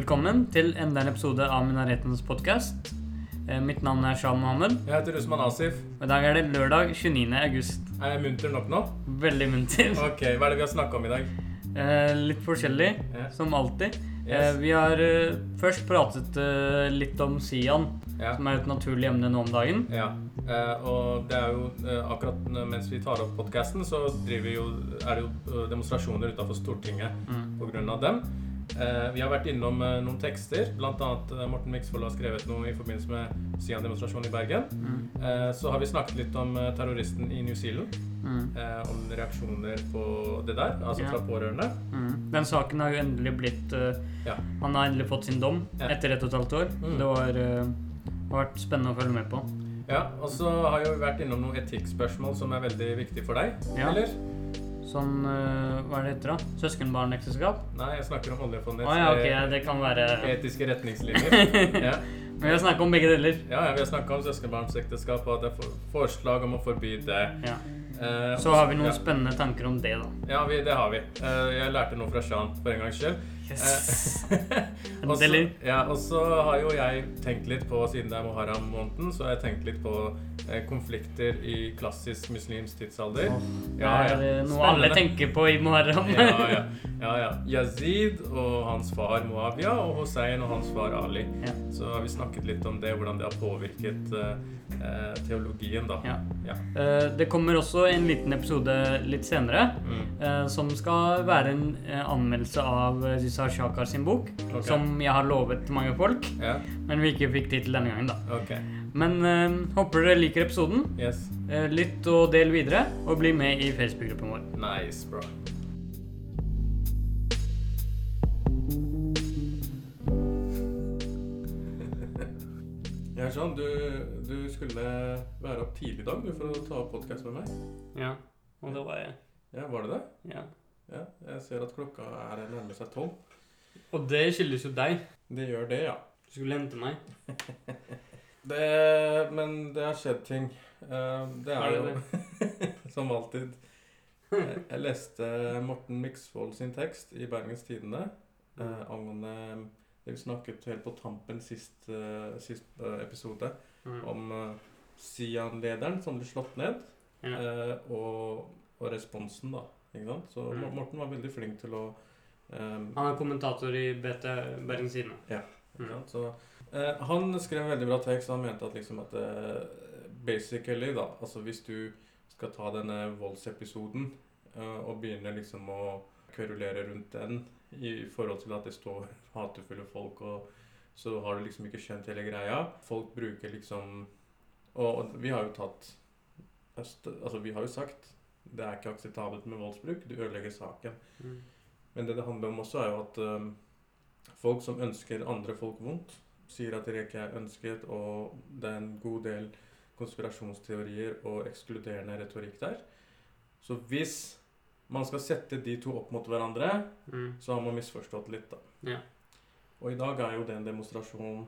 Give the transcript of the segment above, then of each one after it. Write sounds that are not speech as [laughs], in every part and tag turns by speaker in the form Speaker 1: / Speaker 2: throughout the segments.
Speaker 1: Velkommen til enda en episode av Minaretens podkast. Mitt navn er Shah Mohammed.
Speaker 2: Jeg heter Usman Asif.
Speaker 1: Og I dag er det lørdag 29. august.
Speaker 2: Er jeg munter nok nå?
Speaker 1: Veldig munter.
Speaker 2: Ok, Hva er det vi har snakka om i dag?
Speaker 1: Eh, litt forskjellig,
Speaker 2: yeah.
Speaker 1: som alltid.
Speaker 2: Yes.
Speaker 1: Eh, vi har eh, først pratet eh, litt om Sian,
Speaker 2: yeah.
Speaker 1: som er et naturlig emne nå om dagen.
Speaker 2: ja. Eh, og det er jo eh, akkurat mens vi tar opp podkasten, så driver jo, er det jo eh, demonstrasjoner utenfor Stortinget
Speaker 1: Mm.
Speaker 2: av dem. Eh, vi har vært innom eh, noen tekster. Annet eh, Morten Miksvold har skrevet noe i forbindelse med Sian-demonstrasjonen i Bergen.
Speaker 1: Mm.
Speaker 2: Eh, så har vi snakket litt om terroristen i New Zealand.
Speaker 1: Mm.
Speaker 2: Eh, om reaksjoner på det der, altså
Speaker 1: Ja.
Speaker 2: fra pårørende.
Speaker 1: Mm. Den saken har jo endelig blitt
Speaker 2: Ja.
Speaker 1: Han har endelig fått sin dom
Speaker 2: Ja.
Speaker 1: etter ett og et halvt år.
Speaker 2: Mm.
Speaker 1: Det var, har vært spennende å følge med på.
Speaker 2: Ja, og så har vi vært innom noen etikkspørsmål som er veldig viktig for deg.
Speaker 1: Ja.
Speaker 2: Eller?
Speaker 1: Sånn eh, Hva er det heter, da? Søskenbarnekteskap?
Speaker 2: Nei, jeg snakker om oljefondets
Speaker 1: ah, ja, ok. ja, Det kan være [laughs]
Speaker 2: etiske retningslinjer. [laughs] ja.
Speaker 1: Men vi har snakket om begge deler.
Speaker 2: ja, ja, vi har snakka om søskenbarnekteskap og at det er forslag om å forby det.
Speaker 1: Ja.
Speaker 2: Eh,
Speaker 1: Så har vi noen spennende tanker om det, da.
Speaker 2: Ja, vi, det har vi. Eh, jeg lærte noe fra Shan for en gangs skyld.
Speaker 1: Yes.
Speaker 2: Eh, [laughs] ja, og så har jo jeg tenkt litt på, siden det er Muharram-måneden, så har jeg tenkt litt på eh, konflikter i klassisk muslimsk tidsalder.
Speaker 1: Det
Speaker 2: Ja, ja.
Speaker 1: er noe alle tenker på i Muharram.
Speaker 2: Ja, ja, ja, ja. Yazid og hans far Moabia og Hussein og hans far Ali. Så har vi snakket litt om det, hvordan det har påvirket eh, eh, teologien, da.
Speaker 1: Eh, Det kommer også en liten episode litt senere
Speaker 2: Mm.
Speaker 1: eh, som skal være en anmeldelse av eh, Zizar Shakar sin bok.
Speaker 2: okay.
Speaker 1: Som jeg har lovet mange folk,
Speaker 2: ja.
Speaker 1: men vi ikke fikk tid til denne gangen. da.
Speaker 2: Okay.
Speaker 1: Men uh, håper dere liker episoden.
Speaker 2: Yes.
Speaker 1: Uh, Lytt og del videre, og bli med i Facebook-gruppen vår.
Speaker 2: Nice, bra. [laughs] Ja, sånn, du, du skulle være opp tidlig i dag for å ta opp podkast med meg.
Speaker 1: Ja, og det var jeg.
Speaker 2: Ja, var det det?
Speaker 1: Ja.
Speaker 2: Ja, jeg ser at klokka er nærmer seg tolv.
Speaker 1: Og det skyldes jo deg.
Speaker 2: Det gjør det, ja.
Speaker 1: Du skulle hente meg. [laughs]
Speaker 2: Det, men det har skjedd ting. Eh, Det er
Speaker 1: det
Speaker 2: jo [laughs] som alltid. Jeg jeg leste Morten Miksvold sin tekst i Bergens Tidende eh, angående det vi snakket helt på tampen sist, eh, sist eh, episode
Speaker 1: Mm.
Speaker 2: om eh, Sian-lederen som ble slått ned,
Speaker 1: Ja.
Speaker 2: eh, og, og responsen, da. Ikke sant? Så
Speaker 1: Mm.
Speaker 2: Mor- Morten var veldig flink til å eh,
Speaker 1: Han er kommentator i BT Bergens Tidende.
Speaker 2: Ja.
Speaker 1: Mm.
Speaker 2: Ja, så, eh, han skrev en veldig bra tekst. Han mente at liksom at uh, basically, da Altså hvis du skal ta denne voldsepisoden uh, og begynner liksom å kverulere rundt den i forhold til at det står [laughs] hatefulle folk, og så har du liksom ikke skjønt hele greia. Folk bruker liksom Og, og vi har jo tatt Altså vi har jo sagt det er ikke akseptabelt med voldsbruk. Du ødelegger saken.
Speaker 1: Mm.
Speaker 2: Men det det handler om også, er jo at um, folk som ønsker andre folk vondt, sier at det ikke er ønsket, og det er en god del konspirasjonsteorier og ekskluderende retorikk der. Så hvis man skal sette de to opp mot hverandre,
Speaker 1: Mm.
Speaker 2: så har man misforstått litt, da.
Speaker 1: Ja.
Speaker 2: Og i dag er jo det en demonstrasjon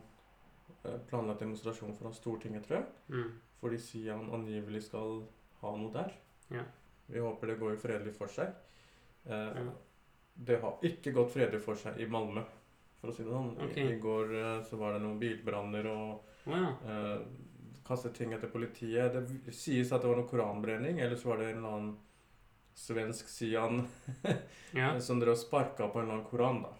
Speaker 2: eh, planlagt demonstrasjon fra Stortinget, tror jeg.
Speaker 1: Mm.
Speaker 2: Fordi Sian angivelig skal ha noe der.
Speaker 1: Ja.
Speaker 2: Vi håper det går fredelig for seg. Eh,
Speaker 1: Ja.
Speaker 2: Det har ikke gått fredelig for seg i Malmö, for å si det sånn.
Speaker 1: Okay.
Speaker 2: I, I går eh, så var det noen bilbranner og
Speaker 1: wow.
Speaker 2: eh, kastet ting etter politiet. Det sies at det var noe koranbrenning, eller så var det en eller annen svensk Sian [laughs]
Speaker 1: Ja,
Speaker 2: som drev og sparka på en eller annen koran, da.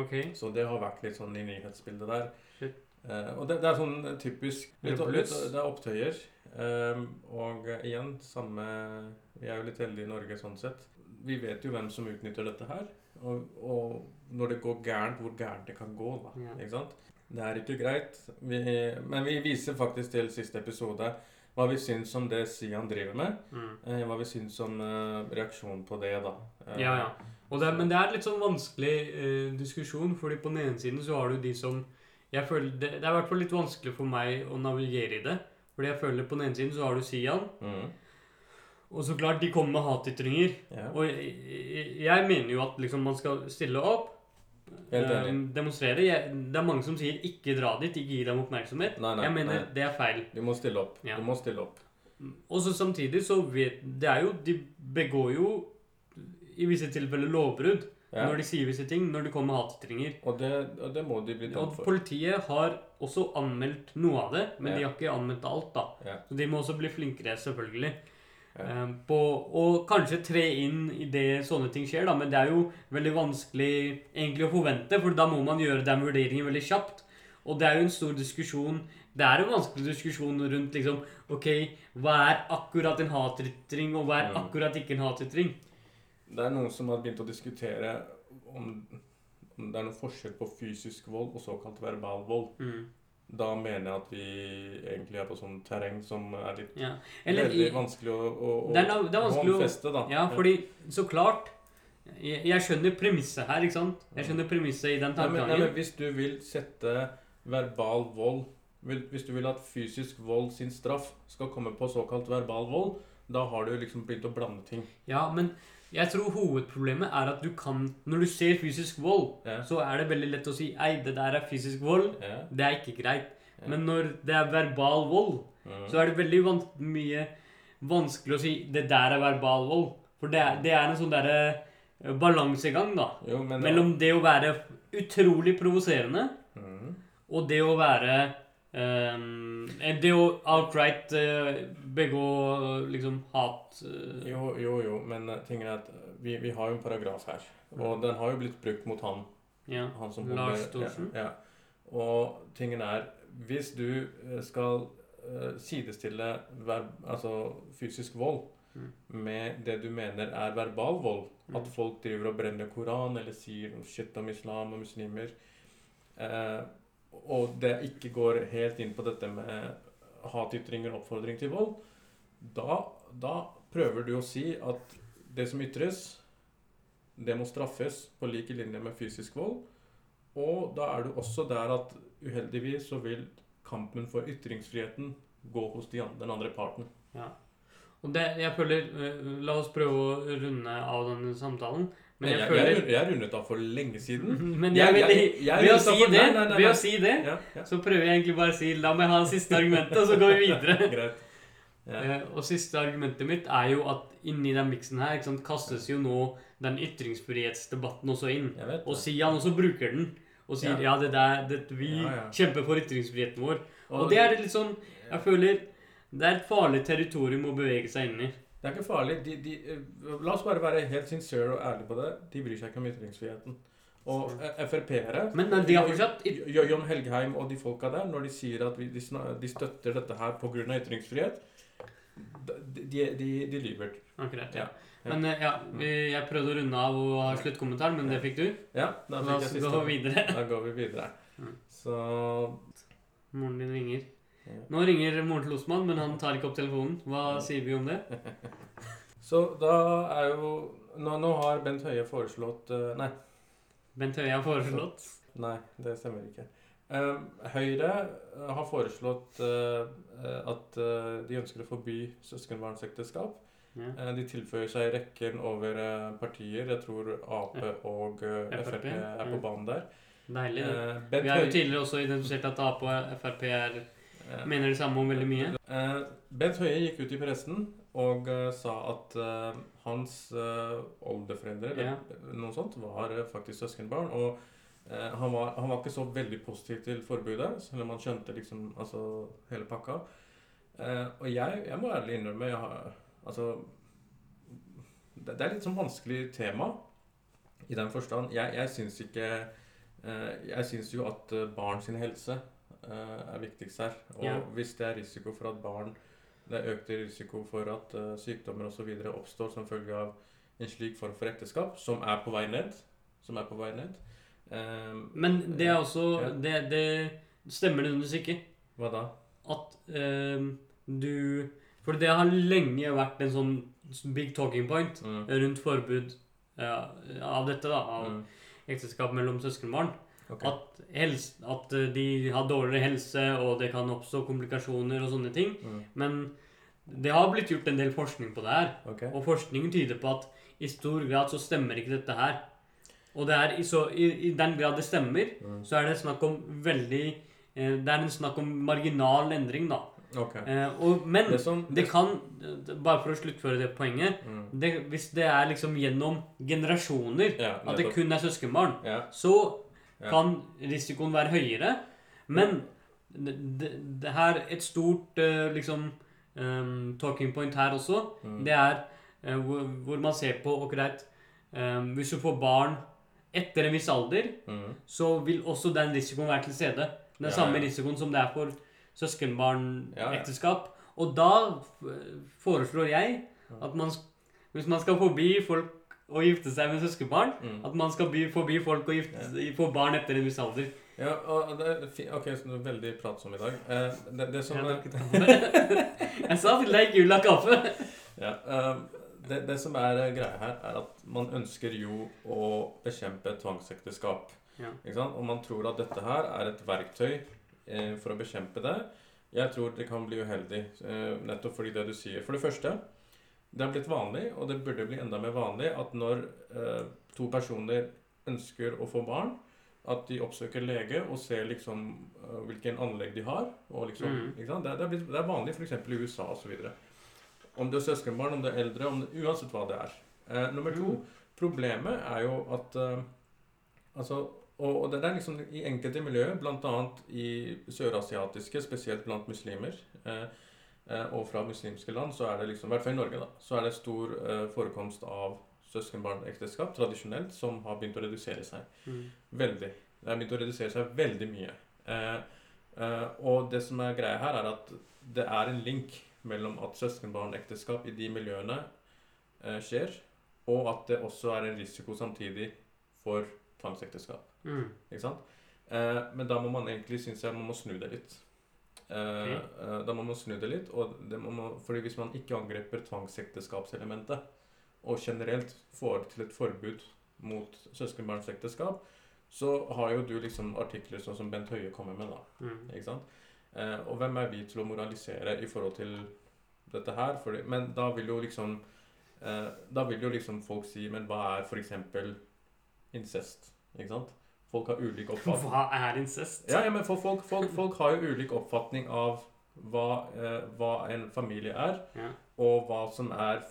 Speaker 1: Okay.
Speaker 2: Så det har vært litt sånn i nyhetsbildet der.
Speaker 1: Shit.
Speaker 2: Eh, og det, det er sånn typisk litt,
Speaker 1: det
Speaker 2: litt. Det er opptøyer. Eh, og igjen, samme Vi er jo litt heldige i Norge sånn sett. Vi vet jo hvem som utnytter dette her. Og, og når det går gærent, hvor gærent det kan gå. da,
Speaker 1: Ja.
Speaker 2: ikke sant? Det er ikke greit. Vi, men vi viser faktisk til siste episode hva vi syns om det Sian driver med.
Speaker 1: Mm.
Speaker 2: Eh, hva vi syns om eh, reaksjonen på det, da. Eh,
Speaker 1: Ja, ja. Det, men det er litt sånn vanskelig eh, diskusjon, fordi på den ene siden så har du de som jeg føler, det, det er i hvert fall litt vanskelig for meg å navigere i det. Fordi jeg føler på den ene siden så har du Sian,
Speaker 2: Mm,
Speaker 1: og så klart de kommer med hatytringer.
Speaker 2: ja.
Speaker 1: Og jeg, jeg, jeg mener jo at liksom man skal stille opp, eh, demonstrere. Jeg, det er mange som sier 'ikke dra dit', ikke gi dem oppmerksomhet.
Speaker 2: Nei, nei,
Speaker 1: jeg mener
Speaker 2: nei.
Speaker 1: det er feil.
Speaker 2: Du må stille opp.
Speaker 1: Ja.
Speaker 2: Du må stille opp.
Speaker 1: Og så samtidig så vet Det er jo De begår jo i visse tilfeller lovbrudd.
Speaker 2: Ja.
Speaker 1: når de sier visse ting, når de kommer hatytringer.
Speaker 2: Og og det må de bli tatt for.
Speaker 1: politiet har også anmeldt noe av det, men de har ikke anmeldt alt, da. Så de må også bli flinkere, selvfølgelig.
Speaker 2: Ja.
Speaker 1: Eh, på og kanskje tre inn i det sånne ting skjer, da, men det er jo veldig vanskelig egentlig å forvente, for da må man gjøre den vurderingen veldig kjapt. Og det er jo en stor diskusjon Det er en vanskelig diskusjon rundt liksom Ok, hva er akkurat en hatytring, og hva er
Speaker 2: Mm.
Speaker 1: akkurat ikke en hatytring?
Speaker 2: Det er noen som har begynt å diskutere om, om det er noen forskjell på fysisk vold og såkalt verbal vold.
Speaker 1: Mm.
Speaker 2: Da mener jeg at vi egentlig er på sånn terreng som er litt
Speaker 1: Ja. Eller
Speaker 2: veldig vanskelig å, å, å
Speaker 1: det, er, det er vanskelig
Speaker 2: håndfeste, da.
Speaker 1: Ja, fordi så klart Jeg, jeg skjønner premisset her, ikke sant? Jeg skjønner premisset i den
Speaker 2: Nei, men,
Speaker 1: ja,
Speaker 2: men hvis du vil sette verbal vold Hvis du vil at fysisk vold sin straff skal komme på såkalt verbal vold, da har du liksom begynt å blande ting.
Speaker 1: Ja, men jeg tror hovedproblemet er at du kan Når du ser fysisk vold,
Speaker 2: Ja.
Speaker 1: så er det veldig lett å si Ei, det der er fysisk vold.
Speaker 2: Ja.
Speaker 1: Det er ikke greit.
Speaker 2: Ja.
Speaker 1: Men når det er verbal vold, så er det veldig van mye vanskelig å si det der er verbal vold. For det er, det er en sånn derre eh, balansegang, da.
Speaker 2: Jo, men
Speaker 1: Mellom det å være utrolig provoserende
Speaker 2: Mhm.
Speaker 1: og det å være eh, Det å outright eh, begå liksom hat eh,
Speaker 2: Jo, jo, jo, men eh, tingen er at eh, vi, vi har jo en paragraf her. Og den har jo blitt brukt mot han.
Speaker 1: Ja.
Speaker 2: han som
Speaker 1: Mm. Lars Thorsen.
Speaker 2: Ja, ja. Og tingen er Hvis du eh, skal eh, sidestille verb, altså fysisk vold
Speaker 1: Mm.
Speaker 2: med det du mener er verbal vold,
Speaker 1: Mm.
Speaker 2: at folk driver og brenner Koran eller sier shit om islam og muslimer, eh, og det ikke går helt inn på dette med hatytringer og oppfordring til vold, da, da prøver du å si at det som ytres, det må straffes på lik linje med fysisk vold. Og da er du også der at uheldigvis så vil kampen for ytringsfriheten gå hos de, andre, den andre parten. Ja.
Speaker 1: Og det, jeg føler eh, La oss prøve å runde av denne samtalen. Men jeg,
Speaker 2: jeg,
Speaker 1: føler
Speaker 2: jeg, jeg rundet av for lenge siden.
Speaker 1: Men jeg,
Speaker 2: Jeg-
Speaker 1: vil,
Speaker 2: jeg- jeg
Speaker 1: ved, å si det,
Speaker 2: nei, nei, nei,
Speaker 1: ved å si det,
Speaker 2: Ja, ja.
Speaker 1: så prøver jeg egentlig bare å si La meg ha det siste argumentet, og så går vi videre. [laughs]
Speaker 2: Ja.
Speaker 1: Eh, og siste argumentet mitt er jo at inni den miksen her sant, kastes jo nå den ytringsfrihetsdebatten også inn. Og. Sian også bruker den. Og sier ja, det der, det, vi kjemper for ytringsfriheten vår. Og det er litt sånn Jeg føler det er et farlig territorium å bevege seg inn i.
Speaker 2: Det er ikke farlig. De, de, eh, la oss bare være helt sincere og ærlige på det. De bryr seg ikke om ytringsfriheten. Og eh, Frp-ere
Speaker 1: Men, de har fortsatt
Speaker 2: John Helgheim og de folka der, når de sier at vi, de, de støtter dette her pga. ytringsfrihet, de, de, de, lyver.
Speaker 1: Akkurat,
Speaker 2: Ja.
Speaker 1: ja. Men eh, ja, vi, jeg prøvde å runde av og ha sluttkommentar, men det fikk du.
Speaker 2: Ja, da fikk jeg siste.
Speaker 1: videre.
Speaker 2: Da går vi videre. [laughs] Så
Speaker 1: Moren din ringer. Nå ringer moren til Osman, men han tar ikke opp telefonen. Hva sier vi om det? [laughs]
Speaker 2: Så da er jo Nå, nå har Bent Høie foreslått eh, Nei,
Speaker 1: Bent Høie har foreslått.
Speaker 2: nei, det stemmer ikke. Eh, Høyre eh, har foreslått eh, eh, at eh, de ønsker å forby søskenbarnsekteskap.
Speaker 1: Ja.
Speaker 2: Eh, De tilføyer seg rekken over eh, partier. Jeg tror Ap og eh,
Speaker 1: FrP,
Speaker 2: Frp er på banen der.
Speaker 1: Deilig. det.
Speaker 2: Eh, Bent
Speaker 1: Vi har jo
Speaker 2: Høie
Speaker 1: tidligere også identifisert at Ap og Frp er,
Speaker 2: Ja.
Speaker 1: mener det samme om veldig mye.
Speaker 2: Uh, Bent Høie gikk ut i pressen og uh, sa at uh, hans oldeforeldre eller noe sånt, var faktisk søskenbarn. Og han, var, han var ikke så veldig positiv til forbudet, selv om han skjønte liksom altså hele pakka. Og jeg, jeg må ærlig innrømme jeg har, Altså det, det er litt sånn vanskelig tema i den forstand. Jeg, jeg syns ikke Jeg syns jo at barn sin helse er viktigst her. Og
Speaker 1: Ja.
Speaker 2: hvis det er risiko for at barn Det er økt risiko for at uh, sykdommer osv. oppstår som følge av en slik form for ekteskap, som er på vei ned. Som er på vei ned. Um,
Speaker 1: Men det er også
Speaker 2: Ja.
Speaker 1: Det, det stemmer nødvendigvis ikke.
Speaker 2: hva da?
Speaker 1: At um, du For det har lenge vært en sånn big talking point
Speaker 2: Mm.
Speaker 1: rundt forbud ja, av dette, da. Av
Speaker 2: Mm.
Speaker 1: ekteskap mellom søskenbarn.
Speaker 2: Ok.
Speaker 1: At, helse, at eh, de har dårligere helse, og det kan oppstå komplikasjoner og sånne ting.
Speaker 2: Mm.
Speaker 1: Men det har blitt gjort en del forskning på det her.
Speaker 2: Okay.
Speaker 1: Og forskningen tyder på at i stor grad så stemmer ikke dette her. Og det er i, så, i, i den grad det stemmer,
Speaker 2: Mm.
Speaker 1: så er det snakk om veldig eh, Det er en snakk om marginal endring, da.
Speaker 2: Okay.
Speaker 1: Eh, og, men
Speaker 2: Det som
Speaker 1: det kan Bare for å sluttføre det poenget
Speaker 2: mm.
Speaker 1: det, Hvis det er liksom gjennom generasjoner
Speaker 2: Ja,
Speaker 1: at det kun er søskenbarn,
Speaker 2: Ja.
Speaker 1: så. Kan risikoen være høyere. Men det, det, her et stort eh, liksom um, talking point her også,
Speaker 2: Mm.
Speaker 1: det er uh, hvor, hvor man ser på og greit em, Hvis du får barn etter en viss alder,
Speaker 2: Mm.
Speaker 1: så vil også den risikoen være til stede. Den
Speaker 2: Ja,
Speaker 1: samme
Speaker 2: ja.
Speaker 1: risikoen som det er for
Speaker 2: Ja, ja.
Speaker 1: Og da foreslår jeg at man, hvis man skal forby folk å gifte seg med søskenbarn,
Speaker 2: Mm.
Speaker 1: at man skal by, forby folk å gifte, få barn etter en viss alder.
Speaker 2: Ja, og det er Ok, så du er veldig pratsom i dag. Eh, det, det som
Speaker 1: Jeg
Speaker 2: er. [laughs]
Speaker 1: Jeg sa til deg jul av kaffe. [laughs]
Speaker 2: ja, eh, det, det som er eh, greia her, er at man ønsker jo å bekjempe tvangsekteskap.
Speaker 1: Ja.
Speaker 2: Og man tror at dette her er et verktøy eh, for å bekjempe det. Jeg tror det kan bli uheldig, eh, nettopp fordi det du sier. For det første, det har blitt vanlig, og det burde bli enda mer vanlig, at når eh, to personer ønsker å få barn, at de oppsøker lege og ser liksom eh, hvilken anlegg de har. Og liksom,
Speaker 1: Mm.
Speaker 2: ikke sant? Det, det, er blitt, det er vanlig f.eks. i USA osv. Om det er søskenbarn, om det er eldre, om det, uansett hva det er. Eh, nummer to,
Speaker 1: Mm.
Speaker 2: problemet er jo at eh, Altså, og, og det er liksom i enkelte miljøer, bl.a. i sørasiatiske, spesielt blant muslimer, eh, og fra muslimske land, så er det liksom, i hvert fall i Norge, da, så er det stor eh, forekomst av søskenbarnekteskap tradisjonelt som har begynt å redusere seg.
Speaker 1: Mm.
Speaker 2: Veldig. Det har begynt å redusere seg veldig mye. Eh, eh, og det som er greia her, er at det er en link mellom at søskenbarnekteskap i de miljøene eh, skjer, og at det også er en risiko samtidig for tvangsekteskap.
Speaker 1: Mm.
Speaker 2: Ikke sant? Eh, men da må man egentlig, synes jeg, man må snu det litt. Eh, eh, da må man snu det litt, og det man, fordi hvis man ikke angriper tvangsekteskapselementet, og generelt får til et forbud mot søskenbarnsekteskap, så har jo du liksom artikler sånn som Bent Høie kommer med, da.
Speaker 1: Mm.
Speaker 2: Ikke sant? Eh, og hvem er vi til å moralisere i forhold til dette her? Fordi, men da vil jo liksom eh, Da vil jo liksom folk si Men hva er f.eks. incest? Ikke sant? Folk har ulik oppfatning.
Speaker 1: Hva er incest?
Speaker 2: Ja, ja, men folk, folk, folk har jo ulik oppfatning av hva, eh, hva en familie er,
Speaker 1: Ja.
Speaker 2: og hva som er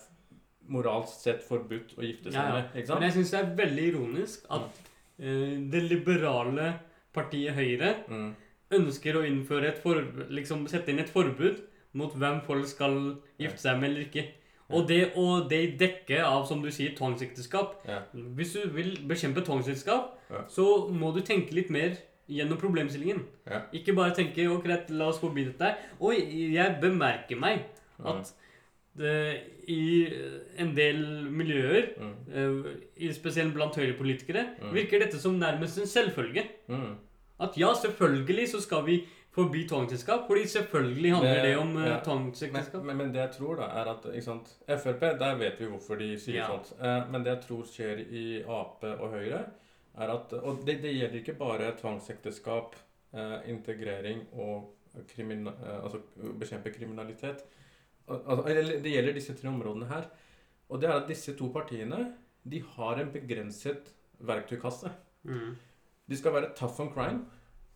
Speaker 2: moralsk sett forbudt å gifte seg
Speaker 1: Ja, ja.
Speaker 2: med. Ikke
Speaker 1: Men jeg syns det er veldig ironisk at eh, det liberale partiet Høyre
Speaker 2: Mm.
Speaker 1: ønsker å innføre et for, liksom sette inn et forbud mot hvem folk skal gifte seg med eller ikke. Og det, og det i dekke av, som du sier, tvangsekteskap.
Speaker 2: Ja.
Speaker 1: Hvis du vil bekjempe tvangsekteskap,
Speaker 2: Ja.
Speaker 1: så må du tenke litt mer gjennom problemstillingen.
Speaker 2: Ja.
Speaker 1: Ikke bare tenke ok, greit, la oss forby dette. Og jeg bemerker meg
Speaker 2: Mm.
Speaker 1: at det, i en del miljøer,
Speaker 2: Mm.
Speaker 1: eh, spesielt blant høyrepolitikere,
Speaker 2: Mm.
Speaker 1: virker dette som nærmest en selvfølge.
Speaker 2: Mm.
Speaker 1: At ja, selvfølgelig så skal vi forby tvangsekteskap, fordi selvfølgelig handler
Speaker 2: Det-
Speaker 1: det, om eh,
Speaker 2: ja.
Speaker 1: tvangsekteskap.
Speaker 2: Men, men, men det jeg tror, da, er at ikke sant, Frp, der vet vi hvorfor de sier
Speaker 1: Ja.
Speaker 2: sånt. Eh, men det jeg tror skjer i Ap og Høyre, er at Og det, det gjelder ikke bare tvangsekteskap, eh, integrering og krimina, eh, altså bekjempe kriminalitet. Altså, eller det gjelder disse tre områdene her. Og det er at disse to partiene de har en begrenset verktøykasse.
Speaker 1: Mm.
Speaker 2: De skal være tough on crime.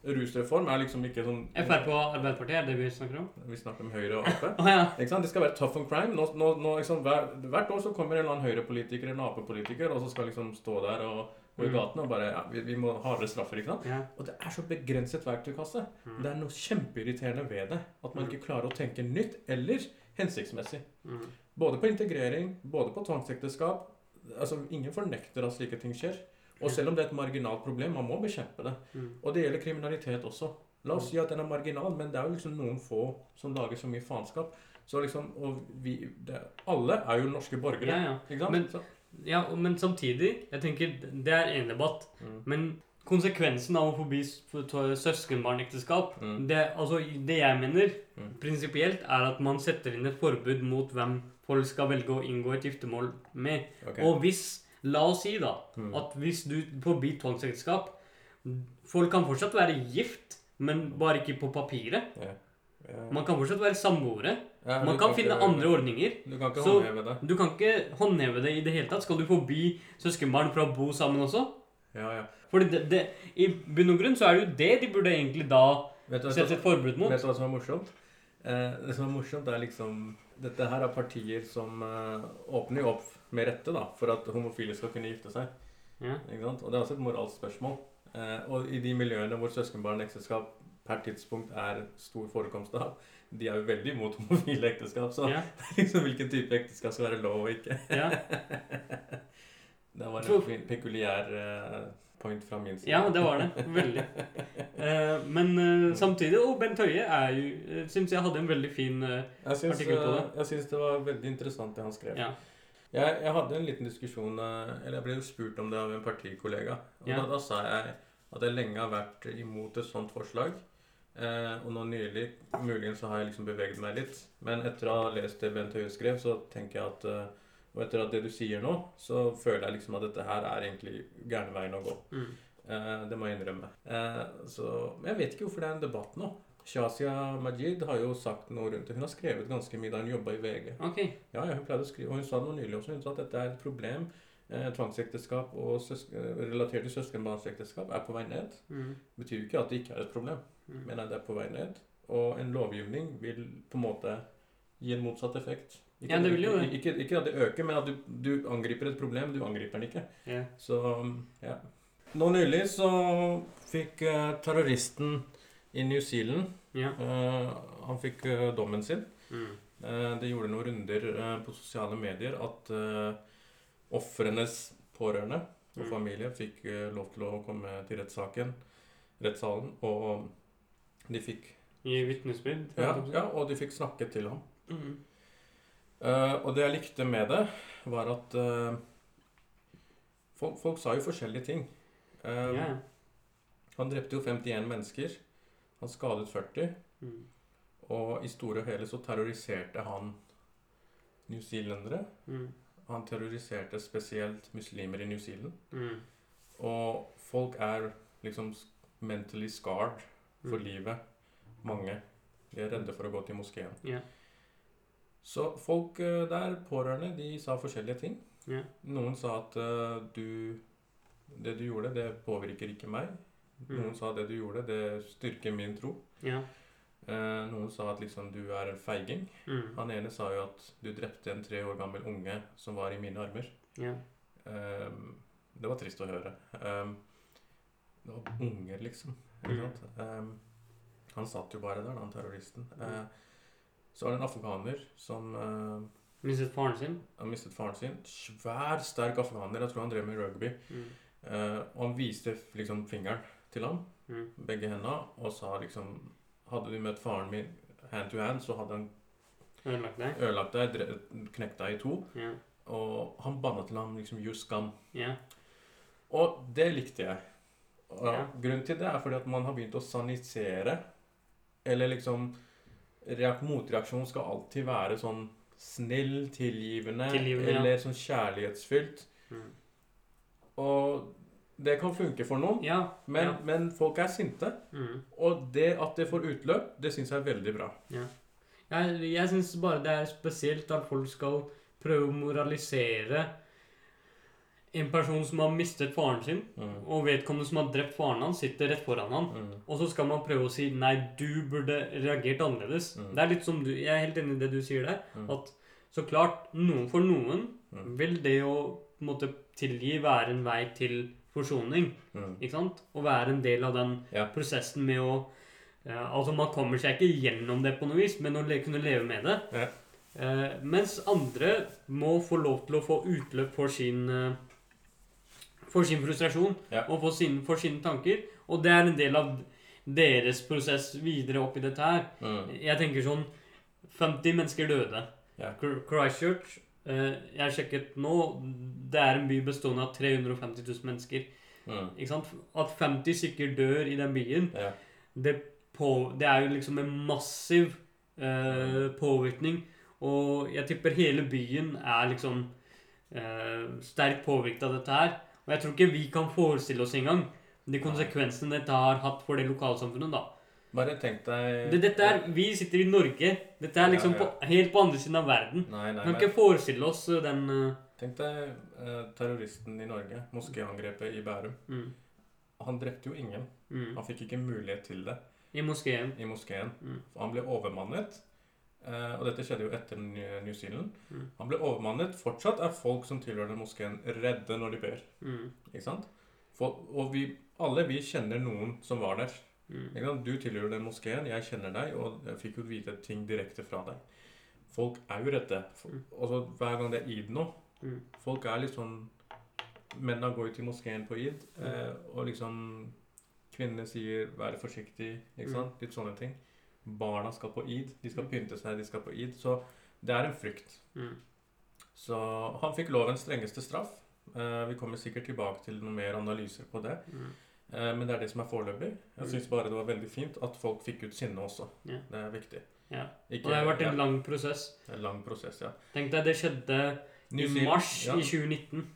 Speaker 2: Rusreform er liksom ikke sånn
Speaker 1: Frp og Arbeiderpartiet, er det vi snakker om?
Speaker 2: Vi snakker om Høyre og Ap. [laughs]
Speaker 1: Å ja.
Speaker 2: Det skal være tough on crime. Nå, nå, nå, liksom, hver, hvert år så kommer en eller annen Høyre-politiker eller Ap-politiker og så skal liksom stå der og gå i
Speaker 1: Mm.
Speaker 2: gaten og bare ja, vi, vi må ha hardere straffer. ikke sant?
Speaker 1: ja.
Speaker 2: Og det er så begrenset verktøykasse.
Speaker 1: Mm.
Speaker 2: Det er noe kjempeirriterende ved det. At man
Speaker 1: Mm.
Speaker 2: ikke klarer å tenke nytt eller hensiktsmessig.
Speaker 1: Mm.
Speaker 2: Både på integrering, både på tvangsekteskap. Altså, ingen fornekter at slike ting skjer. Og selv om det er et marginalt problem, man må bekjempe det.
Speaker 1: Mm.
Speaker 2: Og det gjelder kriminalitet også. La oss si at den er marginal, men det er jo liksom noen få som lager så mye faenskap. Så liksom, og vi, det, Alle er jo norske borgere.
Speaker 1: Ja, ja.
Speaker 2: Ikke sant?
Speaker 1: Men-
Speaker 2: så,
Speaker 1: ja, men samtidig, jeg tenker, det er en debatt.
Speaker 2: mm,
Speaker 1: Men konsekvensen av å forby søskenbarnekteskap
Speaker 2: Mm.
Speaker 1: det, altså, det jeg mener
Speaker 2: Mm.
Speaker 1: prinsipielt, er at man setter inn et forbud mot hvem folk skal velge å inngå et giftermål med.
Speaker 2: Okay.
Speaker 1: Og hvis La oss si da
Speaker 2: Mm.
Speaker 1: at hvis du forbyr tvangsekteskap Folk kan fortsatt være gift, men bare ikke på papiret.
Speaker 2: Yeah. Yeah.
Speaker 1: Man kan fortsatt være samboere.
Speaker 2: Ja,
Speaker 1: Man
Speaker 2: kan,
Speaker 1: kan finne
Speaker 2: ikke-
Speaker 1: andre ordninger.
Speaker 2: Du kan ikke håndheve det.
Speaker 1: Du kan ikke håndheve det i det hele tatt. Skal du forby søskenbarn fra å bo sammen også?
Speaker 2: Ja, ja.
Speaker 1: Fordi det, det, I bunn og grunn så er det jo det de burde egentlig da sette et forbud mot.
Speaker 2: vet du hva som er morsomt? Eh, det som er morsomt, er liksom Dette her er partier som eh, åpner jo opp med rette da, for at homofile skal kunne gifte seg.
Speaker 1: Ja.
Speaker 2: Ikke sant? Og det er også et moralsk spørsmål. Eh, og i de miljøene hvor søskenbarnekteskap per tidspunkt er stor forekomst av, de er jo veldig imot homofile ekteskap. Så
Speaker 1: Ja. [laughs]
Speaker 2: liksom hvilken type ekteskap skal være lov og ikke.
Speaker 1: Ja. [laughs]
Speaker 2: det var en fin- pekuliær eh, point fra min side.
Speaker 1: ja, det var det. Veldig. Eh, men eh, samtidig Og Bent Høie er jo uh, Syns jeg hadde en veldig fin eh, artikkel på det.
Speaker 2: eh, jeg syns det var veldig interessant det han skrev.
Speaker 1: Ja.
Speaker 2: Jeg, jeg hadde en liten diskusjon eh, Eller jeg ble jo spurt om det av en partikollega. Og
Speaker 1: Ja.
Speaker 2: da, da sa jeg at jeg lenge har vært imot et sånt forslag. Eh, og nå nylig muligens så har jeg liksom beveget meg litt. Men etter å ha lest det Bent Høie skrev, så tenker jeg at eh, Og etter at det du sier nå, så føler jeg liksom at dette her er egentlig gærne veien å gå.
Speaker 1: Mm.
Speaker 2: Eh, det må jeg innrømme. Eh, så, men jeg vet ikke hvorfor det er en debatt nå. Shazia Majid har jo sagt noe rundt det. Hun har skrevet ganske mye da hun jobba i VG.
Speaker 1: OK.
Speaker 2: Ja, ja, hun pleide å skrive, og hun sa noe nylig også. Hun sa at dette er et problem. Eh, tvangsekteskap og relatert til søskenbarnsekteskap er på vei ned.
Speaker 1: Mm.
Speaker 2: Betyr jo ikke at det ikke er et problem,
Speaker 1: Mm.
Speaker 2: men at det er på vei ned. Og en lovgivning vil på en måte gi en motsatt effekt. Ikke,
Speaker 1: Ja, det vil jo.
Speaker 2: Ikke, ikke at det øker, men at du, du angriper et problem. Du angriper den ikke.
Speaker 1: Ja.
Speaker 2: Så ja. Nå nylig så fikk eh, terroristen i New Zealand
Speaker 1: Ja.
Speaker 2: Uh, Han fikk uh, dommen sin.
Speaker 1: Mm.
Speaker 2: Uh, det gjorde noen runder på sosiale medier at ofrenes pårørende og
Speaker 1: Mm.
Speaker 2: familie fikk lov til å komme til rettssaken, rettssalen, og de fikk
Speaker 1: I vitnesbyrd.
Speaker 2: ja, ja, og de fikk snakke til ham.
Speaker 1: Mm.
Speaker 2: Og det jeg likte med det, var at folk, folk sa jo forskjellige ting.
Speaker 1: Ja.
Speaker 2: Han drepte jo 51 mennesker. Han skadet 40.
Speaker 1: Mm.
Speaker 2: Og i store og hele så terroriserte han newzealendere.
Speaker 1: Mm.
Speaker 2: Han terroriserte spesielt muslimer i New Zealand.
Speaker 1: Mm.
Speaker 2: Og folk er liksom mentally scarred for
Speaker 1: Mm.
Speaker 2: livet. Mange. De er redde for å gå til moskeen.
Speaker 1: Yeah.
Speaker 2: Så folk eh, der, pårørende, de sa forskjellige ting.
Speaker 1: Yeah.
Speaker 2: Noen sa at uh, du Det du gjorde, det påvirker ikke meg. Noen
Speaker 1: Mm.
Speaker 2: sa det du gjorde, det styrker min tro.
Speaker 1: Ja.
Speaker 2: Eh, noen sa at liksom du er en feiging.
Speaker 1: Mm.
Speaker 2: Han ene sa jo at du drepte en tre år gammel unge som var i mine armer.
Speaker 1: Ja.
Speaker 2: Eh, det var trist å høre. Eh, det var unger, liksom.
Speaker 1: Mm.
Speaker 2: Ehm, han satt jo bare der, han terroristen. Eh, så var det en afghaner som eh,
Speaker 1: Mistet faren sin.
Speaker 2: har mistet faren sin. Svær, sterk afghaner. Jeg tror han drev med rugby.
Speaker 1: Mm.
Speaker 2: Eh, og han viste liksom fingeren til ham,
Speaker 1: Mm.
Speaker 2: begge hendene, og sa liksom Hadde du møtt faren min hand to hand, så hadde han
Speaker 1: Ødelagt deg.
Speaker 2: ødelagt deg, knekt deg i to.
Speaker 1: Yeah.
Speaker 2: Og han banna til ham liksom 'you scum'.
Speaker 1: Yeah.
Speaker 2: Og det likte jeg. Og
Speaker 1: yeah.
Speaker 2: Grunnen til det er fordi at man har begynt å sanisere. Eller liksom Motreaksjonen skal alltid være sånn snill, tilgivende,
Speaker 1: Tilgivende, ja.
Speaker 2: eller sånn kjærlighetsfylt.
Speaker 1: Mm.
Speaker 2: Og det kan funke for noen,
Speaker 1: Ja.
Speaker 2: men,
Speaker 1: ja.
Speaker 2: men folk er sinte.
Speaker 1: Mm.
Speaker 2: Og det at det får utløp, det syns jeg er veldig bra.
Speaker 1: Jeg, jeg syns bare det er spesielt at folk skal prøve å moralisere en person som har mistet faren sin, og vedkommende som har drept faren hans, sitter rett foran han.
Speaker 2: Mm.
Speaker 1: Og så skal man prøve å si nei, du burde reagert annerledes.
Speaker 2: Mm.
Speaker 1: Det er litt som du, Jeg er helt enig i det du sier der.
Speaker 2: Mm.
Speaker 1: At så klart, noen for noen
Speaker 2: Mm.
Speaker 1: vil det å måtte tilgi være en vei til forsoning.
Speaker 2: Mm.
Speaker 1: Ikke sant? Å være en del av den
Speaker 2: Ja.
Speaker 1: prosessen med å ja, Altså, man kommer seg ikke gjennom det på noe vis, men å le, kunne leve med det.
Speaker 2: Ja.
Speaker 1: Eh, mens andre må få lov til å få utløp for sin eh, For sin frustrasjon
Speaker 2: Ja.
Speaker 1: og for, sin, for sine tanker. Og det er en del av deres prosess videre opp i dette her.
Speaker 2: Mm.
Speaker 1: Jeg tenker sånn 50 mennesker døde.
Speaker 2: Ja.
Speaker 1: Christchurch eh, Jeg sjekket nå. Det er en by bestående av 350 000 mennesker.
Speaker 2: Mm.
Speaker 1: Ikke sant? At 50 stykker dør i den byen,
Speaker 2: Ja.
Speaker 1: det, på, det er jo liksom en massiv eh, påvirkning. Og jeg tipper hele byen er liksom eh, sterkt påvirket av dette her. Og jeg tror ikke vi kan forestille oss engang de konsekvensene dette har hatt for det lokalsamfunnet. da.
Speaker 2: Bare tenk deg
Speaker 1: Det, dette er, Vi sitter i Norge. Dette er liksom
Speaker 2: Ja, ja.
Speaker 1: På, helt på andre siden av verden.
Speaker 2: Nei, nei,
Speaker 1: kan
Speaker 2: men
Speaker 1: ikke forestille oss den eh,
Speaker 2: tenk deg eh, terroristen i Norge. Moskéangrepet i Bærum.
Speaker 1: mm,
Speaker 2: Han drepte jo ingen.
Speaker 1: mm,
Speaker 2: Han fikk ikke mulighet til det
Speaker 1: I moskeen.
Speaker 2: i moskeen.
Speaker 1: Mm.
Speaker 2: Han ble overmannet. Eh, og dette skjedde jo etter New Zealand.
Speaker 1: Mm.
Speaker 2: Han ble overmannet. Fortsatt er folk som tilhører moskeen, redde når de ber.
Speaker 1: Mm.
Speaker 2: Ikke sant? For, og vi, alle vi kjenner noen som var der.
Speaker 1: Mm.
Speaker 2: Du tilhører den moskeen, jeg kjenner deg, og jeg fikk jo vite ting direkte fra deg. Folk er jo redde. For-. Og så hver gang det er id nå
Speaker 1: Mm.
Speaker 2: Folk er litt sånn Mennene går jo til moskeen på id,
Speaker 1: Mm.
Speaker 2: eh, og liksom Kvinnene sier 'vær forsiktig', ikke
Speaker 1: Mm.
Speaker 2: sant? Litt sånne ting. Barna skal på id. De skal pynte seg, de skal på id. Så det er en frykt. Så han fikk lovens strengeste straff. Eh, vi kommer sikkert tilbake til noen mer analyser på det. Eh, men det er det som er foreløpig. Jeg syns bare det var veldig fint at folk fikk ut sinne også.
Speaker 1: Ja.
Speaker 2: Det er viktig.
Speaker 1: Ja. Og det har vært en lang prosess.
Speaker 2: en lang prosess, ja.
Speaker 1: Tenk deg, det skjedde i mars
Speaker 2: ja.
Speaker 1: i 2019.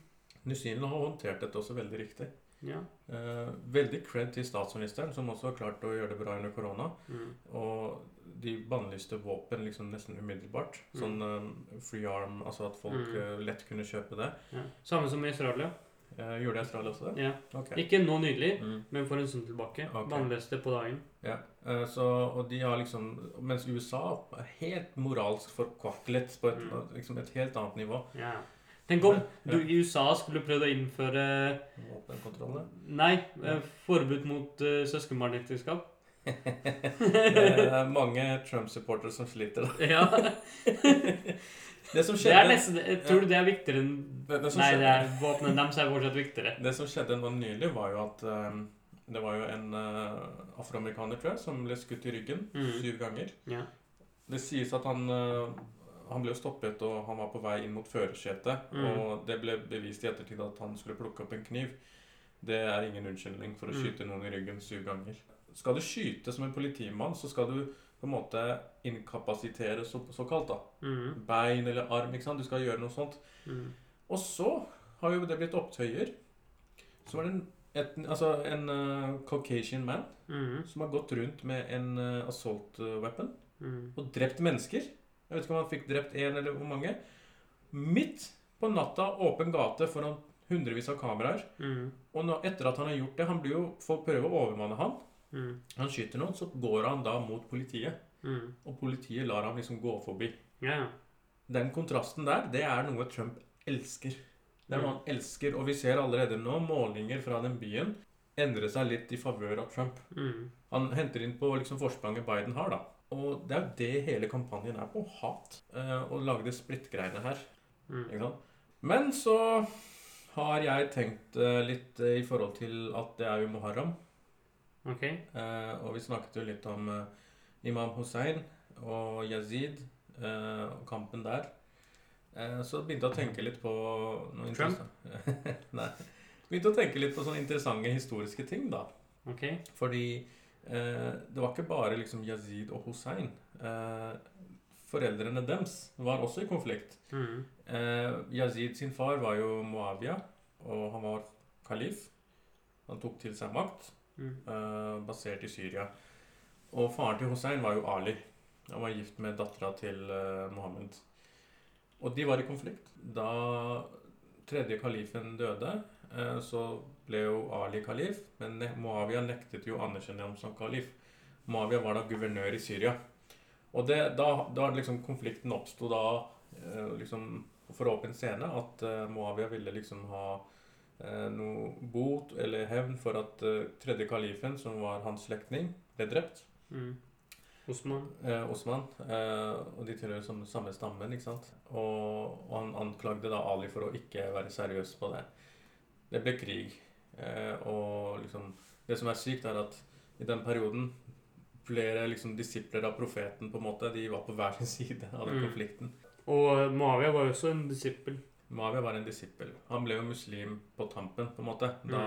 Speaker 2: New Zealand har håndtert dette også veldig riktig.
Speaker 1: Ja.
Speaker 2: Eh, veldig cred til statsministeren, som også har klart å gjøre det bra under korona.
Speaker 1: Mm.
Speaker 2: Og de bannlyste våpen liksom nesten umiddelbart.
Speaker 1: Mm.
Speaker 2: Sånn eh, free arm, altså at folk
Speaker 1: Mm.
Speaker 2: eh, lett kunne kjøpe det.
Speaker 1: Ja. Samme som i Australia.
Speaker 2: Eh, gjorde Australia også det?
Speaker 1: Ja.
Speaker 2: Okay.
Speaker 1: Ikke nå nylig,
Speaker 2: Mm.
Speaker 1: men for en stund tilbake.
Speaker 2: Okay.
Speaker 1: Bannløste på dagen.
Speaker 2: Ja, eh, så, og de har liksom Mens USA er helt moralsk forkvaklet på et,
Speaker 1: Mm.
Speaker 2: liksom et helt annet nivå.
Speaker 1: Ja. Tenk om du i USA skulle prøvd å innføre
Speaker 2: Våpenkontroll?
Speaker 1: Nei, eh, forbud mot uh, søskenbarnekteskap. [laughs]
Speaker 2: det er mange Trump-supportere som sliter. da. [laughs]
Speaker 1: Ja. [laughs]
Speaker 2: Det som
Speaker 1: Det
Speaker 2: skjedde
Speaker 1: er nesten Jeg tror det er viktigere enn
Speaker 2: det, det
Speaker 1: Nei,
Speaker 2: skjedde,
Speaker 1: det våpnene deres er fortsatt viktigere.
Speaker 2: det som skjedde nå nylig, var jo at um, det var jo en uh, afroamerikaner, tror jeg, som ble skutt i ryggen
Speaker 1: Mm.
Speaker 2: syv ganger.
Speaker 1: Ja.
Speaker 2: Det sies at han uh, han ble jo stoppet, og han var på vei inn mot førersetet.
Speaker 1: Mm.
Speaker 2: Og det ble bevist i ettertid at han skulle plukke opp en kniv. Det er ingen unnskyldning for å
Speaker 1: Mm.
Speaker 2: skyte noen i ryggen syv ganger. Skal du skyte som en politimann, så skal du på en måte inkapasitere så, såkalt. da.
Speaker 1: Mm.
Speaker 2: Bein eller arm. ikke sant? Du skal gjøre noe sånt.
Speaker 1: Mm.
Speaker 2: Og så har jo det blitt opptøyer. Så var det en, et, altså en uh, Caucasian man
Speaker 1: Mm.
Speaker 2: som har gått rundt med en uh, assault eh, weapon
Speaker 1: Mm.
Speaker 2: og drept mennesker. Jeg vet ikke om han fikk drept én eller hvor mange. Midt på natta, åpen gate foran hundrevis av kameraer.
Speaker 1: Mm.
Speaker 2: Og nå, etter at han har gjort det han blir jo, Folk prøver å overmanne han.
Speaker 1: Mm.
Speaker 2: Han skyter noen, så går han da mot politiet.
Speaker 1: Mm.
Speaker 2: Og politiet lar ham liksom gå forbi.
Speaker 1: Yeah.
Speaker 2: Den kontrasten der, det er noe Trump elsker. Det er noe han elsker, og vi ser allerede nå målinger fra den byen endre seg litt i favør av Trump.
Speaker 1: Mm.
Speaker 2: Han henter inn på liksom forspranget Biden har, da. Og det er jo det hele kampanjen er på. Hat. Eh, og lage det splittgreiene her.
Speaker 1: Mm.
Speaker 2: Men så har jeg tenkt eh, litt eh, i forhold til at det er jo muharram.
Speaker 1: Ok.
Speaker 2: Eh, og vi snakket jo litt om eh, Imam Hussein og Yazid eh, og kampen der. Så begynte jeg å tenke litt på noe
Speaker 1: Trump? [laughs]
Speaker 2: Nei. Begynte å tenke litt på sånne interessante historiske ting, da.
Speaker 1: Okay.
Speaker 2: Fordi eh, det var ikke bare liksom Yazid og Hussein. Eh, foreldrene deres var også i konflikt.
Speaker 1: Mm.
Speaker 2: Eh, Yazid sin far var jo Moavia, og han var kalif. Han tok til seg makt, basert i Syria. Og faren til Hussein var jo Ali. Han var gift med dattera til eh, Mohammed. Og de var i konflikt. Da tredje kalifen døde, eh, så ble jo Ali kalif, men Muawiyah nektet jo å anerkjenne ham som kalif. Moavia var da guvernør i Syria. Og det, da, da liksom konflikten oppsto da eh, liksom for åpen scene at Moavia ville liksom ha eh, noe bot eller hevn for at eh, tredje kalifen, som var hans slektning, ble drept.
Speaker 1: Mm. Osman.
Speaker 2: Eh, Osman. Eh, og de tilhører som samme stammen, ikke sant. Og, og han anklagde da Ali for å ikke være seriøs på det. Det ble krig. Eh, og liksom Det som er sykt, er at i den perioden flere liksom disipler av profeten på en måte, de var på hver sin [laughs] side av den
Speaker 1: Mm.
Speaker 2: konflikten.
Speaker 1: Og Muawiyah var jo også en disippel.
Speaker 2: Muawiyah var en disippel. Han ble jo muslim på tampen, på en måte. Da,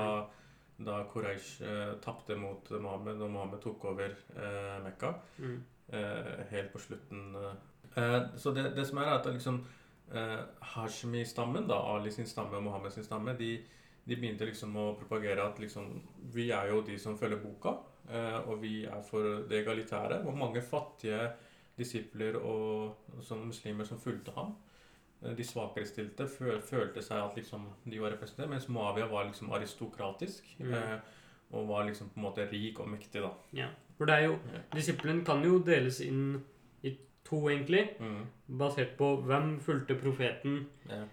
Speaker 2: da Quraysh eh, tapte mot Mohammed, og Mohammed tok over eh, Mekka.
Speaker 1: Mm.
Speaker 2: eh, helt på slutten. eh. Eh, så det, det som er, er at liksom eh, Hashmi-stammen, da, Ali sin stamme og Mohammed sin stamme, de, de begynte liksom å propagere at liksom Vi er jo de som følger boka, eh, og vi er for det egalitære. Og mange fattige disipler og som muslimer som fulgte ham. Eh, De svakerestilte føl, følte seg at liksom de var representert, mens Moavia var liksom aristokratisk.
Speaker 1: Mm.
Speaker 2: Eh, og var liksom på en måte rik og mektig, da.
Speaker 1: Ja. For det er jo
Speaker 2: Ja.
Speaker 1: Disippelen kan jo deles inn i to, egentlig.
Speaker 2: Mm.
Speaker 1: Basert på hvem fulgte profeten
Speaker 2: Ja.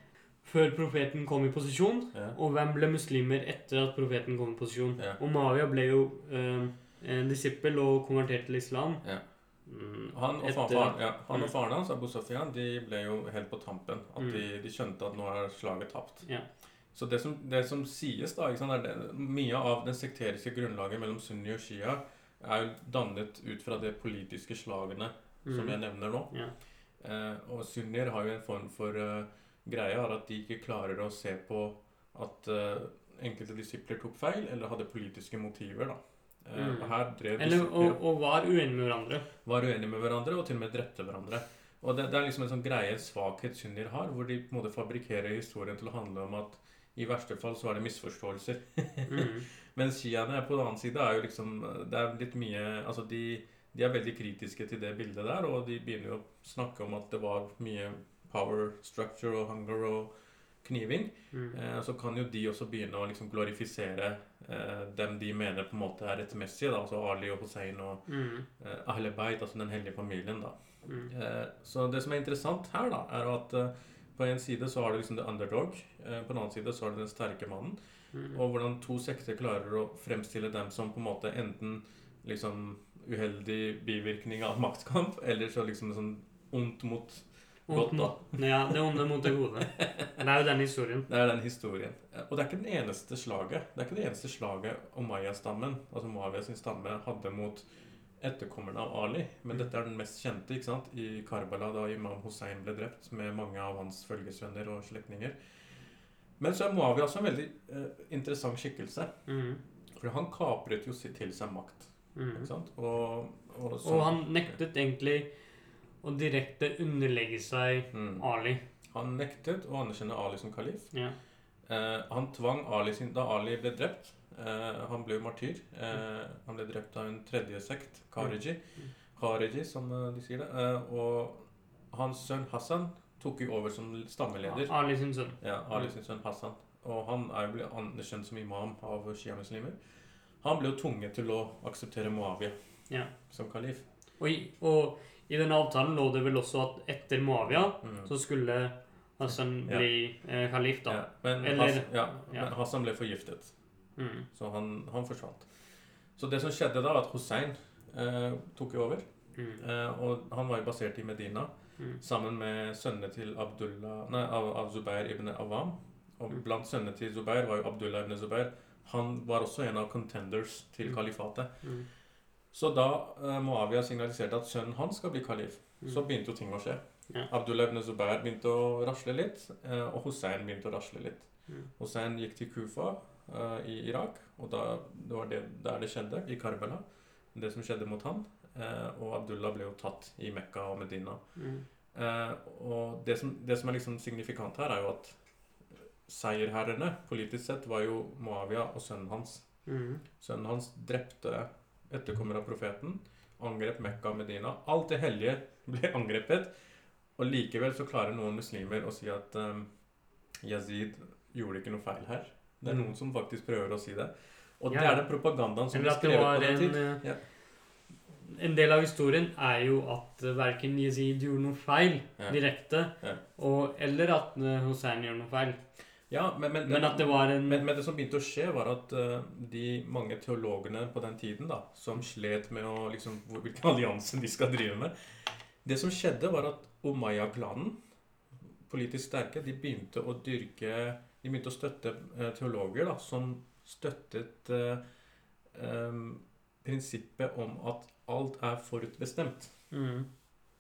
Speaker 1: før profeten kom i posisjon,
Speaker 2: Ja.
Speaker 1: og hvem ble muslimer etter at profeten kom i posisjon. Og Mavia ble jo eh, en disippel og konvertert til islam.
Speaker 2: Ja.
Speaker 1: Mm,
Speaker 2: Han og,
Speaker 1: etter-
Speaker 2: faren, ja, han og faren hans, Abu Sofyan, de ble jo helt på tampen. At
Speaker 1: Mm.
Speaker 2: de, de skjønte at nå er slaget tapt.
Speaker 1: Ja.
Speaker 2: Så det som, det som sies, da, ikke sant, er det, mye av den sekteriske grunnlaget mellom sunni og shia er jo dannet ut fra de politiske slagene som
Speaker 1: Mm.
Speaker 2: jeg nevner nå.
Speaker 1: Ja.
Speaker 2: Eh, og sunnier har jo en form for uh, greie er at de ikke klarer å se på at uh, enkelte disipler tok feil, eller hadde politiske motiver. da. Eh,
Speaker 1: Mm.
Speaker 2: og her drev
Speaker 1: Eller,
Speaker 2: disipler
Speaker 1: og, og var uenige med hverandre.
Speaker 2: var uenige med hverandre og til og med drepte hverandre. Og det, det er liksom en sånn greie, svakhet sunnier har, hvor de på en måte fabrikkerer historien til å handle om at i verste fall så er det misforståelser.
Speaker 1: Mm. [laughs]
Speaker 2: Mens shiaene på den annen side er jo liksom Det er litt mye Altså de, de er veldig kritiske til det bildet der, og de begynner jo å snakke om at det var mye power structure og hunger og kniving.
Speaker 1: Mm.
Speaker 2: Eh, så kan jo de også begynne å liksom glorifisere eh, dem de mener på en måte er rettmessige, da, altså Ali og Hussein og
Speaker 1: Mm.
Speaker 2: eh, Ahle Beit, altså den hellige familien. da.
Speaker 1: Mm.
Speaker 2: Eh, så det som er interessant her, da, er at eh, på en side så har du liksom the underdog, eh, på den annen side så har du den sterke mannen.
Speaker 1: Mm.
Speaker 2: Og hvordan to sekter klarer å fremstille dem som på en måte enten liksom uheldig bivirkning av maktkamp, eller så liksom sånn ondt mot godt, da.
Speaker 1: Ja, det onde mot det gode. Det er jo den historien.
Speaker 2: Det er den historien. Og det er ikke den eneste slaget. Det er ikke det eneste slaget om Maya-stammen, altså Muawiyah sin stamme, hadde mot etterkommerne av Ali. Men dette er den mest kjente ikke sant? i Karbala, da imam Hussein ble drept, med mange av hans følgesvenner og slektninger. Men så er Muawiyah også en veldig eh, interessant skikkelse.
Speaker 1: Mm.
Speaker 2: For han kapret jo til seg makt.
Speaker 1: Mm.
Speaker 2: Ikke sant? Og, og,
Speaker 1: Og han nektet egentlig å direkte underlegge seg
Speaker 2: mm.
Speaker 1: Ali.
Speaker 2: Han nektet å anerkjenne Ali som kalif.
Speaker 1: Ja.
Speaker 2: Eh, han tvang Ali sin Da Ali ble drept eh, Han ble jo martyr. Eh, han ble drept av en tredje sekt, Kariji,
Speaker 1: Mm.
Speaker 2: Khariji, som eh, de sier det. Eh, og hans sønn Hassan tok jo over som stammeleder.
Speaker 1: Ali sin sønn.
Speaker 2: Ja, Ali sin sønn Hassan. Og han er jo blitt anerkjent som imam av sjiamuslimer. Han ble jo tvunget til å akseptere Muawiyah
Speaker 1: Ja.
Speaker 2: som kalif.
Speaker 1: Og og i denne avtalen lå det vel også at etter Moavia
Speaker 2: Mm.
Speaker 1: så skulle Hassan bli eh, kalif, da.
Speaker 2: Men,
Speaker 1: Eller-
Speaker 2: Hassan, ja,
Speaker 1: ja.
Speaker 2: men Hassan ble forgiftet.
Speaker 1: Mm.
Speaker 2: Så han, han forsvant. Så det som skjedde da, var at Hussein eh, tok over.
Speaker 1: Mm.
Speaker 2: Eh, og han var jo basert i Medina
Speaker 1: Mm.
Speaker 2: sammen med sønnene til Abdullah, nei, av, av Zubair ibn Awam. Og
Speaker 1: Mm.
Speaker 2: blant sønnene til Zubair var jo Abdullah ibn Zubair. Han var også en av contenders til
Speaker 1: Mm.
Speaker 2: kalifatet. Så da eh, Moavia signaliserte at sønnen hans skal bli kalif,
Speaker 1: Mm.
Speaker 2: så begynte jo ting å skje.
Speaker 1: Ja.
Speaker 2: Abdullah ibn Zubair begynte å rasle litt, eh, og Hussein begynte å rasle litt.
Speaker 1: Mm.
Speaker 2: Hussein gikk til Kufa eh, i Irak, og da, det var det, der det skjedde, i Karbala. Det som skjedde mot han. Eh, og Abdullah ble jo tatt i Mekka og Medina.
Speaker 1: Mm.
Speaker 2: Eh, og det som, det som er liksom signifikant her, er jo at seierherrene politisk sett var jo Moavia og sønnen hans.
Speaker 1: Mm.
Speaker 2: Sønnen hans drepte etterkommer av profeten, angrep Mekka og Medina. Alt det hellige [laughs] ble angrepet. Og likevel så klarer noen muslimer å si at um, Yazid gjorde ikke noe feil her. Det er
Speaker 1: Mm.
Speaker 2: noen som faktisk prøver å si det. Og
Speaker 1: Ja.
Speaker 2: det er den propagandaen som
Speaker 1: det
Speaker 2: skrevet på den
Speaker 1: en
Speaker 2: tid.
Speaker 1: eh,
Speaker 2: Ja.
Speaker 1: En del av historien er jo at uh, verken Yazid gjorde noe feil
Speaker 2: Ja.
Speaker 1: direkte, og, eller at Hussein gjorde noe feil.
Speaker 2: Ja, men, men,
Speaker 1: Men at det var en
Speaker 2: Men, men det som begynte å skje, var at uh, de mange teologene på den tiden da, som slet med å, liksom, hvor- hvilken allianse de skal drive med Det som skjedde, var at Umayya-klanen, politisk sterke, de begynte å dyrke De begynte å støtte uh, teologer da, som støttet uh, um, prinsippet om at alt er forutbestemt.
Speaker 1: mm.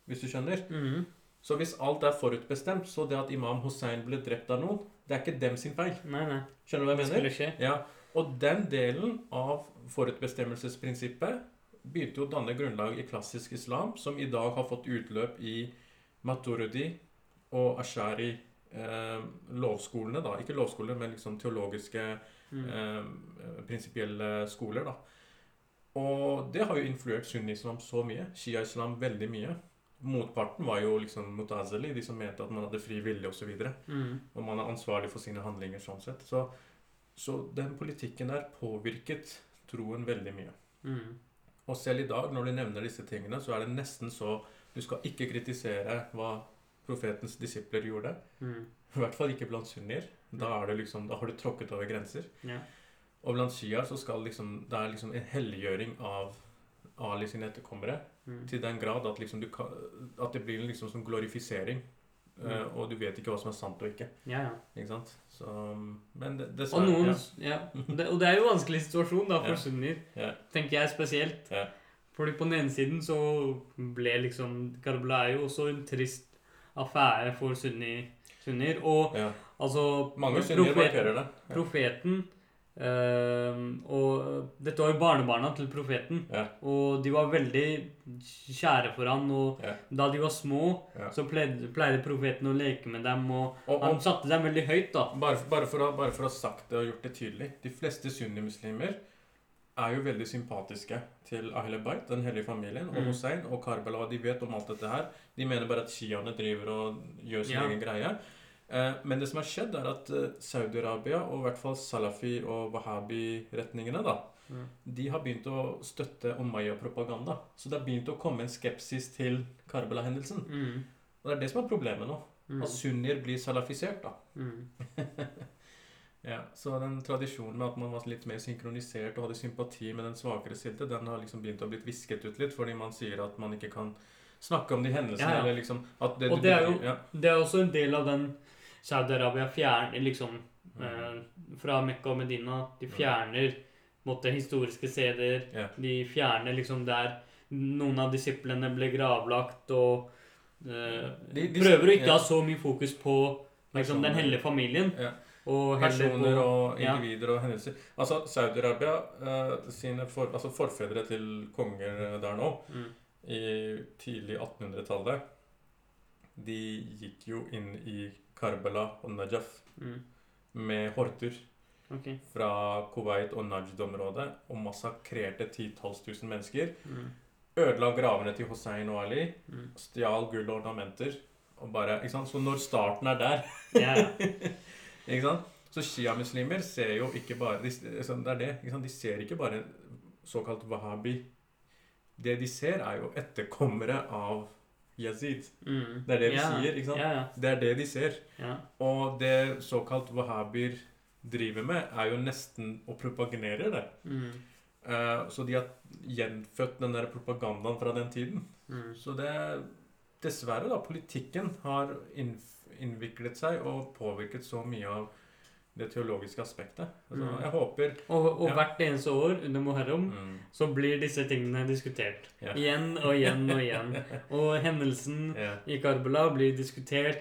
Speaker 2: Hvis du skjønner?
Speaker 1: Mm.
Speaker 2: Så hvis alt er forutbestemt, så det at imam Hussein ble drept av noen, det er ikke dem sin feil.
Speaker 1: Nei, nei.
Speaker 2: Skjønner du hva
Speaker 1: Det
Speaker 2: jeg mener?
Speaker 1: skulle skje.
Speaker 2: Ja, og den delen av forutbestemmelsesprinsippet begynte jo å danne grunnlag i klassisk islam, som i dag har fått utløp i Maturudi og Ashari eh, lovskolene, da. Ikke lovskoler, men liksom teologiske,
Speaker 1: Mm.
Speaker 2: eh, prinsipielle skoler, da. Og det har jo influert sunni-islam så mye. Shia-islam veldig mye. Motparten var jo liksom mutazili, de som mente at man hadde fri vilje osv.
Speaker 1: Mm.
Speaker 2: Og man er ansvarlig for sine handlinger sånn sett. Så, så den politikken der påvirket troen veldig mye.
Speaker 1: Mm.
Speaker 2: Og selv i dag, når du nevner disse tingene, så er det nesten så Du skal ikke kritisere hva profetens disipler gjorde.
Speaker 1: Mm.
Speaker 2: I hvert fall ikke blant sunnier. Da, det liksom, da har du tråkket over grenser.
Speaker 1: Ja.
Speaker 2: Og blant shia så skal liksom, det er liksom en helliggjøring av Ali sine etterkommere.
Speaker 1: Mm.
Speaker 2: Til den grad at, liksom du kan, at det blir liksom som glorifisering.
Speaker 1: Mm.
Speaker 2: Eh, og du vet ikke hva som er sant og ikke.
Speaker 1: Ja, ja.
Speaker 2: Ikke sant? Så, men det,
Speaker 1: Og noen
Speaker 2: ja.
Speaker 1: ja. Det, og det er jo en vanskelig situasjon da for sunnier, tenker jeg spesielt. Fordi på den ene siden så ble liksom Karbala er jo også en trist affære for sunni, sunnier. Og altså
Speaker 2: Mange sunnier markerer det.
Speaker 1: Profeten eh, Og dette var jo barnebarna til profeten.
Speaker 2: Ja.
Speaker 1: Og de var veldig kjære for han, og
Speaker 2: Ja.
Speaker 1: da de var små,
Speaker 2: Ja.
Speaker 1: så pleide, pleide profeten å leke med dem, og
Speaker 2: Og,
Speaker 1: han satte dem veldig høyt, da.
Speaker 2: bare, bare, for å, bare for å ha sagt det og gjort det tydelig De fleste sunnimuslimer er jo veldig sympatiske til Ahle Bait, den hellige familien, og
Speaker 1: Mm.
Speaker 2: Hussein og Karbala. De vet om alt dette her. De mener bare at shiaene driver og gjør sin egen greie. Eh, men det som har skjedd, er at eh, Saudi-Arabia, og i hvert fall Salafi- og Wahhabi-retningene, da,
Speaker 1: Mm.
Speaker 2: de har begynt å støtte Omaya-propaganda. Så det har begynt å komme en skepsis til Karbala-hendelsen.
Speaker 1: Mm.
Speaker 2: Og det er det som er problemet nå.
Speaker 1: Mm.
Speaker 2: At sunnier blir salafisert, da.
Speaker 1: Mm. [laughs]
Speaker 2: Ja, Så den tradisjonen med at man var litt mer synkronisert og hadde sympati med den svakere silte, den har liksom begynt å blitt visket ut litt, fordi man sier at man ikke kan snakke om de hendelsene.
Speaker 1: Ja, ja.
Speaker 2: eller liksom det,
Speaker 1: Og det er jo-
Speaker 2: ja.
Speaker 1: Det er også en del av den Saudi-Arabia fjerner liksom
Speaker 2: Mm.
Speaker 1: eh, Fra Mekka og Medina. De fjerner måtte, historiske steder.
Speaker 2: Yeah.
Speaker 1: De fjerner liksom der noen av disiplene ble gravlagt, og eh,
Speaker 2: De- de-
Speaker 1: prøver å ikke
Speaker 2: yeah.
Speaker 1: ha så mye fokus på liksom, den hellige familien.
Speaker 2: Yeah.
Speaker 1: Og
Speaker 2: Personer
Speaker 1: på
Speaker 2: og
Speaker 1: ja.
Speaker 2: individer og hendelser. Altså, Saudi-Arabia eh, sine for, altså forfedre til konger der nå,
Speaker 1: mm,
Speaker 2: i tidlig 1800-tallet, de gikk jo inn i Karbala og Najaf
Speaker 1: mm,
Speaker 2: med horter.
Speaker 1: okay.
Speaker 2: fra Kuwait og Najd-området og massakrerte titalls tusen mennesker.
Speaker 1: Mm,
Speaker 2: Ødela gravene til Hussein og Ali.
Speaker 1: mm.
Speaker 2: Stjal gull og ornamenter. Og bare, ikke sant? Så når starten er der
Speaker 1: ja. [laughs]
Speaker 2: ikke sant? Så sjiamuslimer ser jo ikke bare de, Det er det. Ikke sant? De ser ikke bare såkalt wahhabi. Det de ser, er jo etterkommere av Yazid.
Speaker 1: Mm.
Speaker 2: Det er det de
Speaker 1: ja.
Speaker 2: sier, ikke sant?
Speaker 1: Ja, ja.
Speaker 2: Det er det de ser. Og det såkalt wahhabier driver med, er jo nesten å propagere det.
Speaker 1: Mm,
Speaker 2: Uh, så de har gjenfødt den der propagandaen fra den tiden.
Speaker 1: mm.
Speaker 2: Så det Dessverre, da. Politikken har innviklet seg og påvirket så mye av det teologiske aspektet. Altså,
Speaker 1: Mm.
Speaker 2: Jeg håper
Speaker 1: Og, og
Speaker 2: Ja.
Speaker 1: hvert eneste år under Muharram
Speaker 2: mm,
Speaker 1: så blir disse tingene diskutert.
Speaker 2: Ja.
Speaker 1: Igjen og igjen og igjen. [laughs] Og hendelsen
Speaker 2: ja,
Speaker 1: i Karbala blir diskutert.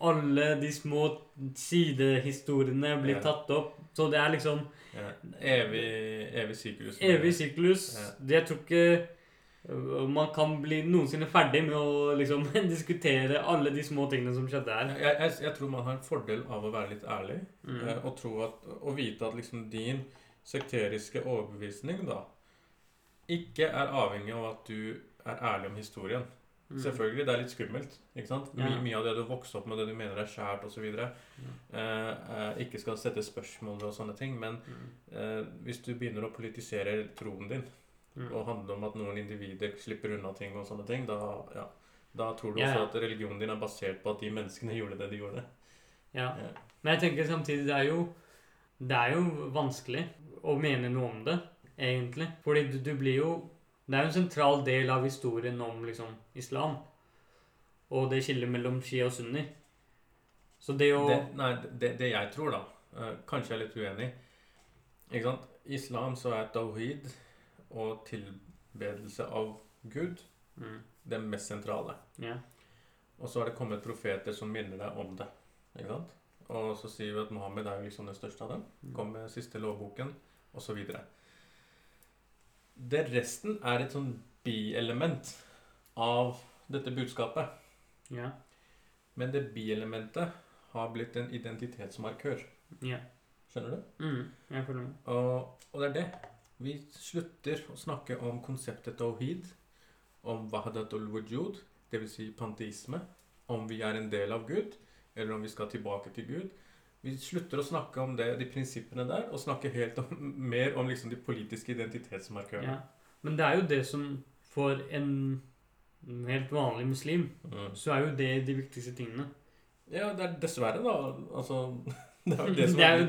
Speaker 1: Alle de små sidehistoriene blir tatt opp. Så det er liksom.
Speaker 2: Evig, evig syklus.
Speaker 1: evig syklus. Det jeg tror ikke man kan bli noensinne ferdig med å liksom [laughs] diskutere alle de små tingene som skjedde her.
Speaker 2: Jeg, jeg, jeg tror man har en fordel av å være litt ærlig.
Speaker 1: Mm.
Speaker 2: Eh, og, tro at, og vite at liksom din sekteriske overbevisning da ikke er avhengig av at du er ærlig om historien.
Speaker 1: Mm.
Speaker 2: Selvfølgelig, det er litt skummelt. ikke sant? My, mye av det du vokste opp med, det du mener er skjært osv. mm. eh, ikke skal sette spørsmål ved og sånne ting. Men
Speaker 1: Mm.
Speaker 2: eh, hvis du begynner å politisere troen din
Speaker 1: Mm.
Speaker 2: og handle om at noen individer slipper unna ting og sånne ting, da, ja, da tror du
Speaker 1: Ja,
Speaker 2: også at religionen din er basert på at de menneskene [laughs] gjorde det de gjorde.
Speaker 1: Ja.
Speaker 2: Ja.
Speaker 1: Men jeg tenker samtidig det er jo Det er jo vanskelig å mene noe om det, egentlig. Fordi du, du blir jo Det er jo en sentral del av historien om liksom islam. Og det skillet mellom shia og sunni. Så det å
Speaker 2: det, nei, det, det jeg tror, da eh, Kanskje jeg er litt uenig. Ikke sant? I islam så er tawhid og tilbedelse av Gud
Speaker 1: mm,
Speaker 2: det mest sentrale.
Speaker 1: Yeah.
Speaker 2: Og så har det kommet profeter som minner deg om det. Ikke sant? Og så sier vi at Mohammed er jo liksom den største av dem. Kom med siste lovboken, osv. Det resten er et sånn bielement av dette budskapet.
Speaker 1: Ja.
Speaker 2: Men det bielementet har blitt en identitetsmarkør.
Speaker 1: ja.
Speaker 2: Skjønner du?
Speaker 1: Mm, jeg følger med.
Speaker 2: Og, og det er det. Vi slutter å snakke om konseptet tawhid, om wahdatul wujud, dvs. Si panteisme, om vi er en del av Gud, eller om vi skal tilbake til Gud. Vi slutter å snakke om det, de prinsippene der, og snakker helt om, [laughs] mer om liksom de politiske identitetsmarkørene.
Speaker 1: Ja. Men det er jo det som for en helt vanlig muslim,
Speaker 2: Mm.
Speaker 1: så er jo det de viktigste tingene.
Speaker 2: Ja, det er dessverre, da. Altså Det er det
Speaker 1: Det er jo,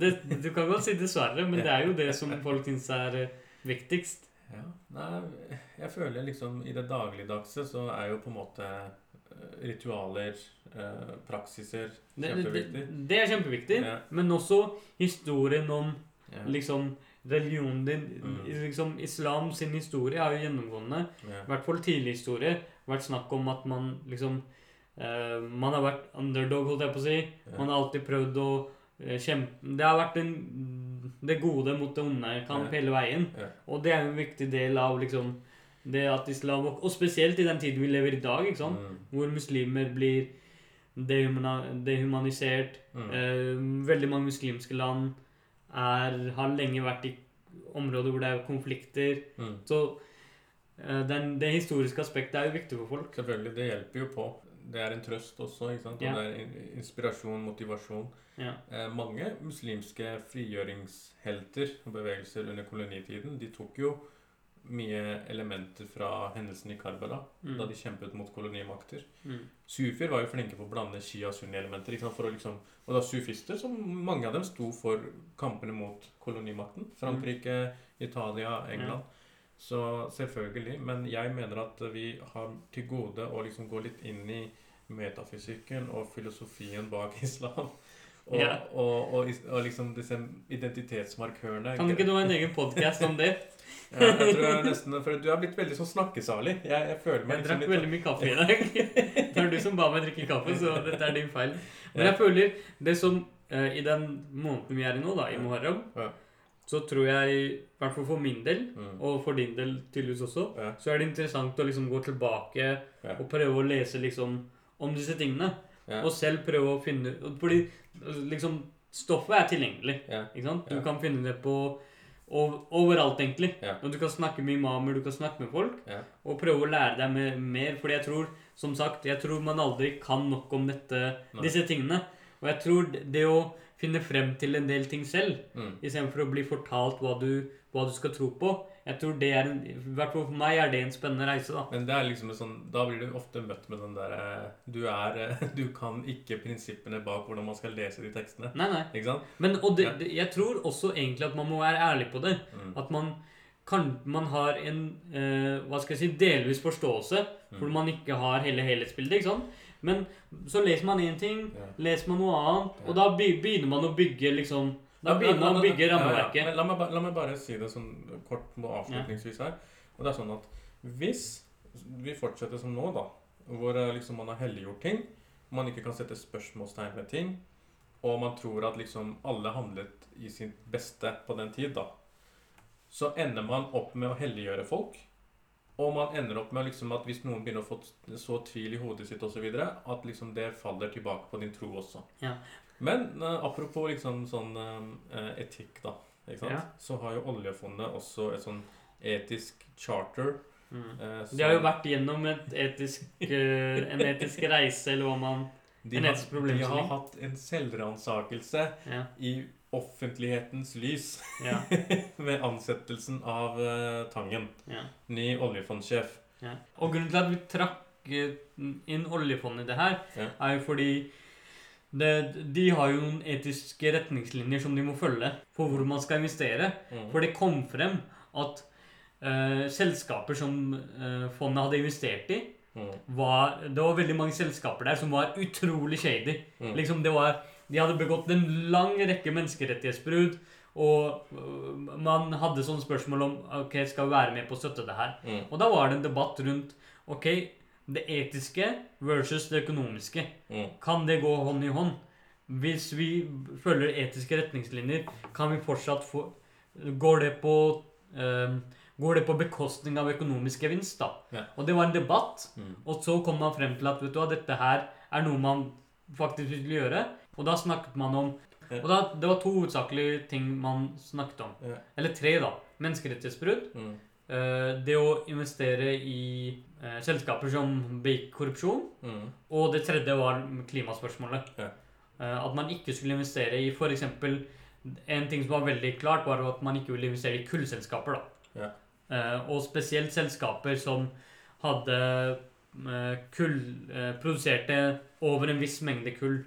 Speaker 1: det, du kan godt si dessverre, men det er jo det som folk syns er eh, viktigst.
Speaker 2: Ja, nei, jeg føler liksom i det dagligdagse så er jo på en måte eh, ritualer, eh, praksiser, kjempeviktig.
Speaker 1: det er kjempeviktig,
Speaker 2: Ja,
Speaker 1: men også historien om
Speaker 2: ja,
Speaker 1: liksom religionen din
Speaker 2: Mm.
Speaker 1: liksom Islam sin historie er jo gjennomgående, i hvert fall tidlig historie, vært snakk om at man liksom eh, Man har vært underdog, holdt jeg på å si.
Speaker 2: Ja.
Speaker 1: Man har alltid prøvd å uh, kjempe Det har vært en, det gode mot det onde-kamp
Speaker 2: Ja.
Speaker 1: hele veien.
Speaker 2: Ja.
Speaker 1: Og det er en viktig del av liksom det at islam Og og spesielt i den tiden vi lever i dag?
Speaker 2: Mm,
Speaker 1: hvor muslimer blir dehumanisert.
Speaker 2: mm,
Speaker 1: Uh, veldig mange muslimske land er, har lenge vært i områder hvor det er konflikter.
Speaker 2: mm.
Speaker 1: Så den, det historiske aspektet er jo viktig for folk.
Speaker 2: Selvfølgelig, det hjelper jo på. Det er en trøst også, ikke sant? Og
Speaker 1: Ja.
Speaker 2: det er inspirasjon, motivasjon.
Speaker 1: Ja.
Speaker 2: Eh, mange muslimske frigjøringshelter og bevegelser under kolonitiden, de tok jo mye elementer fra hendelsen i Karbala,
Speaker 1: Mm.
Speaker 2: da de kjempet mot kolonimakter.
Speaker 1: Mm.
Speaker 2: Sufier var jo flinke på å blande shia- og sunni-elementer. liksom, Og da sufister, som mange av dem sto for kampene mot kolonimakten. Frankrike, Italia, England. Så selvfølgelig. Men jeg mener at vi har til gode å liksom gå litt inn i metafysikken og filosofien bak [laughs] islam. Og,
Speaker 1: Ja.
Speaker 2: og, og, og liksom disse identitetsmarkørene.
Speaker 1: Kan ikke du ha en egen podkast om det? [laughs]
Speaker 2: Ja, jeg tror jeg nesten, for Du har blitt veldig sånn snakkesalig. Jeg, jeg føler meg
Speaker 1: Jeg
Speaker 2: liksom
Speaker 1: drakk veldig mye kaffe i dag. [laughs] Det er du som ba meg drikke kaffe, så dette er din feil. Men jeg føler det som uh, I den måneden vi er i nå, da, i Muharram,
Speaker 2: Ja.
Speaker 1: så tror jeg, i hvert fall for min del,
Speaker 2: Mm.
Speaker 1: og for din del tydeligvis også, så er det interessant å liksom gå tilbake og prøve å lese liksom om disse tingene.
Speaker 2: Ja.
Speaker 1: Og selv prøve å finne Fordi liksom stoffet er tilgjengelig.
Speaker 2: Ja.
Speaker 1: Ikke sant? Du
Speaker 2: Ja.
Speaker 1: kan finne det på over, overalt, egentlig. Og du kan snakke med imamer, du kan snakke med folk. Og prøve å lære deg mer. Fordi jeg tror, som sagt, jeg tror man aldri kan nok om dette,
Speaker 2: Nei.
Speaker 1: disse tingene. Og jeg tror det- det å finne frem til en del ting selv,
Speaker 2: Mm.
Speaker 1: istedenfor å bli fortalt hva du, hva du skal tro på, jeg tror det er en, I hvert fall for meg er det en spennende reise, da.
Speaker 2: Men det er liksom sånn, da blir du ofte møtt med den derre du, er, eh, [laughs] du kan ikke prinsippene bak hvordan man skal lese de tekstene.
Speaker 1: Nei, nei.
Speaker 2: Ikke sant?
Speaker 1: Men og det, det, jeg tror også egentlig at man må være ærlig på det.
Speaker 2: Mm.
Speaker 1: At man kan Man har en eh, hva skal jeg si, delvis forståelse, hvor
Speaker 2: Mm.
Speaker 1: man ikke har hele helhetsbildet. ikke sant? Men så leser man én ting,
Speaker 2: Ja.
Speaker 1: leser man noe annet,
Speaker 2: Ja.
Speaker 1: og da begynner man å bygge liksom Da begynner man å
Speaker 2: bygge
Speaker 1: bygge
Speaker 2: ja, ja.
Speaker 1: rammeverket.
Speaker 2: La meg, la meg bare si det sånn kort avslutningsvis her. Og det er sånn at hvis vi fortsetter som nå, da, hvor eh, liksom man har helliggjort ting, man ikke kan sette spørsmålstegn ved ting, og man tror at liksom alle handlet i sitt beste på den tid, da, så ender man opp med å helliggjøre folk. Og man ender opp med liksom at hvis noen begynner å få så tvil i hodet sitt osv., at liksom det faller tilbake på din tro også.
Speaker 1: Ja.
Speaker 2: Men eh, apropos liksom sånn eh, etikk, da. Ikke sant?
Speaker 1: Ja.
Speaker 2: Så har jo oljefondet også et sånn etisk charter.
Speaker 1: Mm.
Speaker 2: eh,
Speaker 1: De har jo vært gjennom et etisk, eh, en etisk reise, eller hva man
Speaker 2: de
Speaker 1: en
Speaker 2: har,
Speaker 1: etisk
Speaker 2: de
Speaker 1: problemstilling.
Speaker 2: har hatt en selvransakelse
Speaker 1: Ja.
Speaker 2: i offentlighetens lys
Speaker 1: Ja. [laughs]
Speaker 2: med ansettelsen av eh, Tangen.
Speaker 1: ja.
Speaker 2: Ny oljefondsjef.
Speaker 1: Ja. Og grunnen til at vi trakk eh, inn oljefondet i det her,
Speaker 2: Ja.
Speaker 1: er jo fordi det, de har jo noen etiske retningslinjer som de må følge for hvor man skal investere.
Speaker 2: Mm.
Speaker 1: For det kom frem at uh, selskaper som uh, fondet hadde investert i,
Speaker 2: Mm.
Speaker 1: var Det var veldig mange selskaper der som var utrolig shady.
Speaker 2: Mm.
Speaker 1: Liksom det var De hadde begått en lang rekke menneskerettighetsbrudd. Og uh, man hadde sånne spørsmål om Ok, skal vi være med på å støtte det her.
Speaker 2: Mm.
Speaker 1: Og da var det en debatt rundt Ok, det etiske versus det økonomiske.
Speaker 2: Mm.
Speaker 1: Kan det gå hånd i hånd? Hvis vi følger etiske retningslinjer, kan vi fortsatt få Går det på øh, Går det på bekostning av økonomisk gevinst, da?
Speaker 2: Ja.
Speaker 1: Og det var en debatt.
Speaker 2: Mm.
Speaker 1: Og så kom man frem til at vet du hva, dette her er noe man faktisk vil gjøre. Og da snakket man om Og da, Det var to hovedsakelige ting man snakket om.
Speaker 2: Ja.
Speaker 1: Eller tre, da. Menneskerettighetsbrudd.
Speaker 2: Mm.
Speaker 1: Eh, det å investere i eh, selskaper som begikk korrupsjon.
Speaker 2: Mm.
Speaker 1: Og det tredje var klimaspørsmålet.
Speaker 2: Ja.
Speaker 1: Eh, at man ikke skulle investere i f.eks. En ting som var veldig klart, var at man ikke ville investere i kullselskaper. da.
Speaker 2: Ja.
Speaker 1: Eh, og spesielt selskaper som hadde kull Produserte over en viss mengde kull.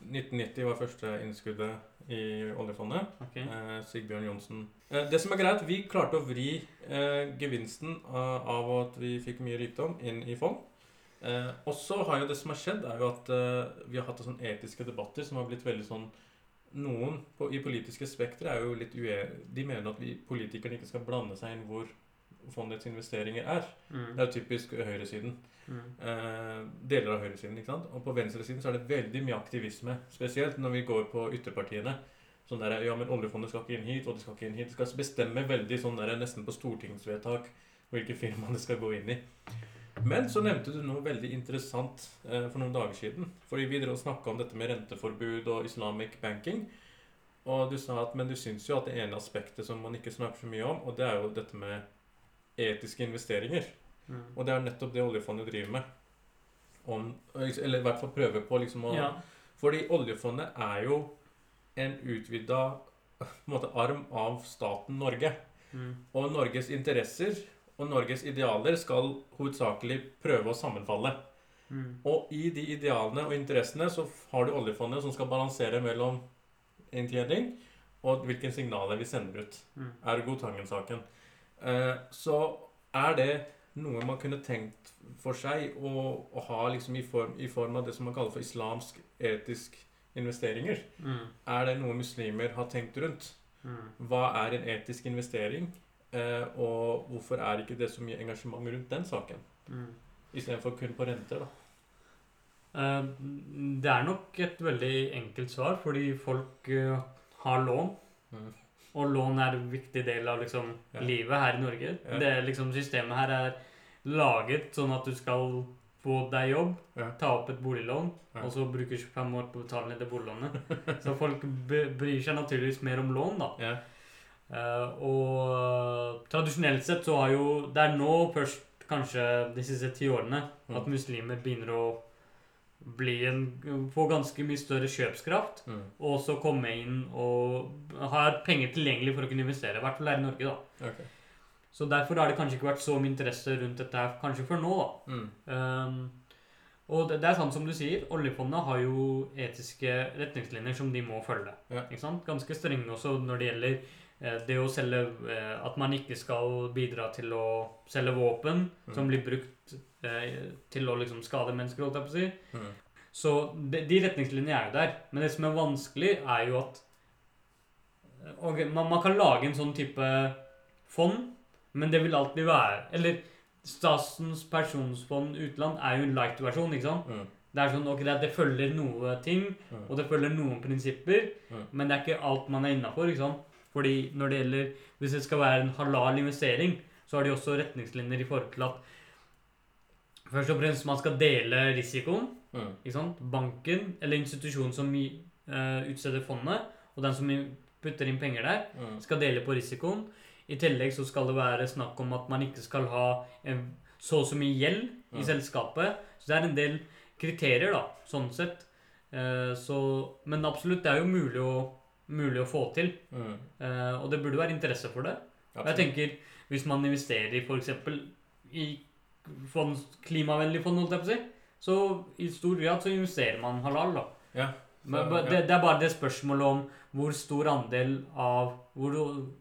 Speaker 2: 1990 var første innskuddet i oljefondet.
Speaker 1: Okay.
Speaker 2: Eh, Sigbjørn Johnsen. Eh, det som er greit, vi klarte å vri eh, gevinsten av, av at vi fikk mye rikdom, inn i fond. Eh, og så har jo det som har skjedd, er jo at eh, vi har hatt sånne etiske debatter som har blitt veldig sånn Noen på, i politiske spektre er jo litt uenige. De mener at vi politikerne ikke skal blande seg inn hvor fondets investeringer er. Det
Speaker 1: Mm.
Speaker 2: er typisk høyresiden.
Speaker 1: Mm.
Speaker 2: Eh, deler av høyresiden. ikke sant? Og på venstresiden så er det veldig mye aktivisme. Spesielt når vi går på ytterpartiene. Sånn der, ja, men Oljefondet skal ikke inn hit, og det skal ikke inn hit. Det skal bestemme veldig sånn der, nesten på stortingsvedtak hvilke firma det skal gå inn i. Men så nevnte du noe veldig interessant eh, for noen dager siden. Fordi vi drev og snakka om dette med renteforbud og islamic banking. Og du sa at men du syns jo at det ene aspektet som man ikke snakker så mye om, og det er jo dette med etiske investeringer.
Speaker 1: Mm.
Speaker 2: Og det er nettopp det oljefondet driver med. Om, eller i hvert fall prøver på liksom å
Speaker 1: Ja.
Speaker 2: Fordi oljefondet er jo en utvida [laughs] på en måte, arm av staten Norge.
Speaker 1: Mm.
Speaker 2: Og Norges interesser og Norges idealer skal hovedsakelig prøve å sammenfalle.
Speaker 1: Mm.
Speaker 2: Og i de idealene og interessene så har du oljefondet som skal balansere mellom inntjening og hvilke signaler vi sender ut.
Speaker 1: Mm.
Speaker 2: Ergo Tangen-saken. Eh, så er det noe man kunne tenkt for seg å, å ha liksom i, form, i form av det som man kaller for islamsk etisk investeringer.
Speaker 1: Mm.
Speaker 2: Er det noe muslimer har tenkt rundt?
Speaker 1: Mm.
Speaker 2: Hva er en etisk investering? Eh, og hvorfor er ikke det så mye engasjement rundt den saken?
Speaker 1: Mm.
Speaker 2: Istedenfor kun på renter, da.
Speaker 1: Eh, Det er nok et veldig enkelt svar, fordi folk uh, har lån.
Speaker 2: Mm.
Speaker 1: Og lån er en viktig del av liksom,
Speaker 2: Ja.
Speaker 1: livet her i Norge.
Speaker 2: Ja.
Speaker 1: Det liksom, systemet her er laget sånn at du skal få deg jobb,
Speaker 2: Ja.
Speaker 1: ta opp et boliglån, og så bruke 25 år på å betale ned det boliglånet. [laughs] så folk bryr seg naturligvis mer om lån, da.
Speaker 2: Ja.
Speaker 1: Eh, og tradisjonelt sett så har jo Det er nå først, kanskje de siste ti årene,
Speaker 2: Mm.
Speaker 1: at muslimer begynner å bli en, få ganske mye større kjøpskraft.
Speaker 2: Mm.
Speaker 1: Og så komme inn og ha penger tilgjengelig for å kunne investere. I hvert fall her i Norge, da.
Speaker 2: Okay.
Speaker 1: Så derfor har det kanskje ikke vært så mye interesse rundt dette her, kanskje før nå, da.
Speaker 2: Mm.
Speaker 1: Um, og det, det er sant som du sier, oljefondet har jo etiske retningslinjer som de må følge.
Speaker 2: Ja.
Speaker 1: Ganske strenge også når det gjelder det å selge eh, At man ikke skal bidra til å selge våpen
Speaker 2: Mm.
Speaker 1: som blir brukt eh, til å liksom skade mennesker, holdt jeg på å si.
Speaker 2: Mm.
Speaker 1: Så de, de retningslinjene er jo der. Men det som er vanskelig, er jo at ok, man, man kan lage en sånn type fond, men det vil alltid være Eller Statens pensjonsfond utland er jo en light-versjon. ikke sant?
Speaker 2: Mm.
Speaker 1: Det er sånn, ok, det, det følger noe ting,
Speaker 2: Mm.
Speaker 1: og det følger noen prinsipper,
Speaker 2: Mm.
Speaker 1: men det er ikke alt man er innafor. Fordi når det gjelder Hvis det skal være en halal investering, så har de også retningslinjer i forhold til at først og fremst man skal dele risikoen.
Speaker 2: Mm.
Speaker 1: Ikke sant? Banken eller institusjonen som i- eh, utsteder fondet, og den som putter inn penger der,
Speaker 2: Mm.
Speaker 1: skal dele på risikoen. I tillegg så skal det være snakk om at man ikke skal ha en, så og så mye gjeld i
Speaker 2: Mm.
Speaker 1: selskapet. Så det er en del kriterier, da, sånn sett. Uh, så, men absolutt, det er jo mulig å, mulig å få til.
Speaker 2: Mm.
Speaker 1: Eh, og det burde være interesse for det. Og jeg tenker, hvis man investerer i f.eks. i fond, klimavennlig fond, holdt jeg på å si, så i stor grad så investerer man halal, da.
Speaker 2: Ja. Så,
Speaker 1: men
Speaker 2: ja.
Speaker 1: det, det er bare det spørsmålet om hvor stor andel av Hvor,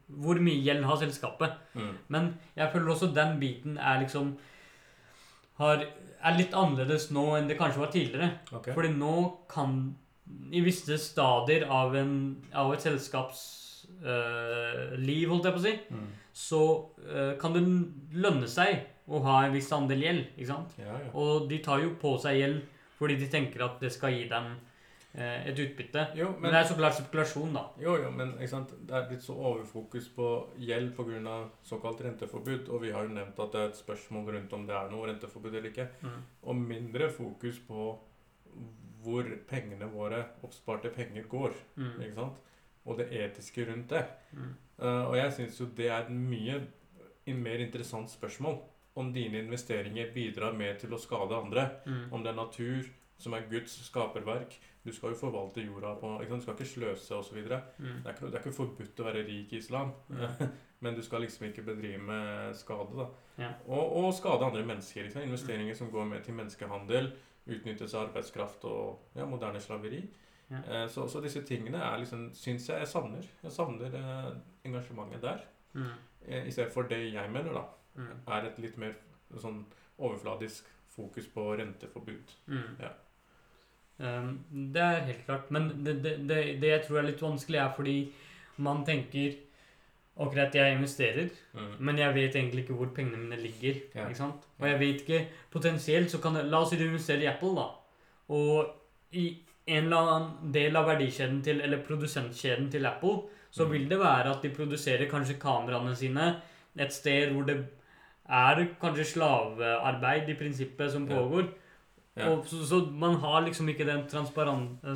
Speaker 1: hvor mye gjeld har selskapet.
Speaker 2: Mm.
Speaker 1: Men jeg føler også den biten er liksom har, er litt annerledes nå enn det kanskje var tidligere.
Speaker 2: Okay.
Speaker 1: Fordi nå kan I visse stadier av, en, av et selskaps eh, liv, holdt jeg på å si,
Speaker 2: Mm.
Speaker 1: så eh, kan det lønne seg å ha en viss andel gjeld. ikke sant?
Speaker 2: Ja, ja.
Speaker 1: Og de tar jo på seg gjeld fordi de tenker at det skal gi dem eh, et utbytte.
Speaker 2: Jo,
Speaker 1: Men
Speaker 2: men,
Speaker 1: det er så klart spekulasjon, da.
Speaker 2: jo, jo, men det er blitt så overfokus på gjeld pga. såkalt renteforbud, og vi har jo nevnt at det er et spørsmål rundt om det er noe renteforbud eller ikke,
Speaker 1: Mm.
Speaker 2: og mindre fokus på hvor pengene våre, oppsparte penger, går.
Speaker 1: Mm.
Speaker 2: ikke sant? Og det etiske rundt det.
Speaker 1: Mm.
Speaker 2: Uh, og jeg syns jo det er et mye mer interessant spørsmål. Om dine investeringer bidrar mer til å skade andre.
Speaker 1: Mm.
Speaker 2: Om det er natur, som er Guds skaperverk, Du skal jo forvalte jorda på ikke sant? Du skal ikke sløse osv. Det,
Speaker 1: Mm.
Speaker 2: er ikke det er ikke forbudt å være rik i islam. [laughs] Men du skal liksom ikke bedrive med skade. da.
Speaker 1: Ja.
Speaker 2: Og, og skade andre mennesker. Liksom. Investeringer som går med til menneskehandel, utnyttelse av arbeidskraft og ja, moderne slaveri.
Speaker 1: Ja.
Speaker 2: Eh, så, så disse tingene er liksom, syns jeg jeg savner. Jeg savner eh, engasjementet der.
Speaker 1: Mm.
Speaker 2: Eh, I stedet for det jeg mener, da,
Speaker 1: Mm.
Speaker 2: er et litt mer sånn overfladisk fokus på renteforbud.
Speaker 1: Mm.
Speaker 2: Ja.
Speaker 1: Um, det er helt klart. Men det, det, det, det jeg tror er litt vanskelig, er fordi man tenker Greit, jeg investerer,
Speaker 2: Mm.
Speaker 1: men jeg vet egentlig ikke hvor pengene mine ligger.
Speaker 2: Ja.
Speaker 1: ikke sant? Og jeg vet ikke Potensielt så kan det La oss si du investerer i Apple, da. Og i en eller annen del av verdikjeden til, eller produsentkjeden til Apple, så
Speaker 2: Mm.
Speaker 1: vil det være at de produserer kanskje kameraene sine et sted hvor det er kanskje slavearbeid i prinsippet som pågår.
Speaker 2: Ja.
Speaker 1: Og så, så man har liksom ikke den transparente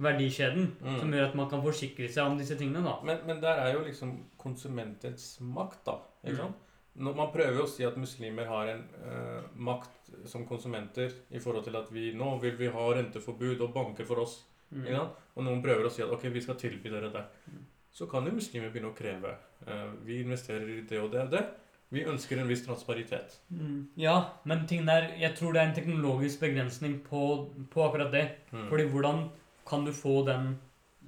Speaker 1: verdikjeden
Speaker 2: Mm.
Speaker 1: som gjør at man kan forsikre seg om disse tingene, da.
Speaker 2: Men, men der er jo liksom konsumentens makt, da. Ikke
Speaker 1: Mm.
Speaker 2: sant? Når man prøver å si at muslimer har en uh, makt som konsumenter i forhold til at vi nå vil vi ha renteforbud og banker for oss.
Speaker 1: Mm.
Speaker 2: Ikke sant? Og noen prøver å si at ok, vi skal tilby dere det.
Speaker 1: Mm.
Speaker 2: Så kan jo muslimer begynne å kreve. Uh, vi investerer i det og det og det. Vi ønsker en viss transparitet.
Speaker 1: Mm. Ja, men ting der, jeg tror det er en teknologisk begrensning på, på akkurat det.
Speaker 2: Mm.
Speaker 1: Fordi hvordan kan du få den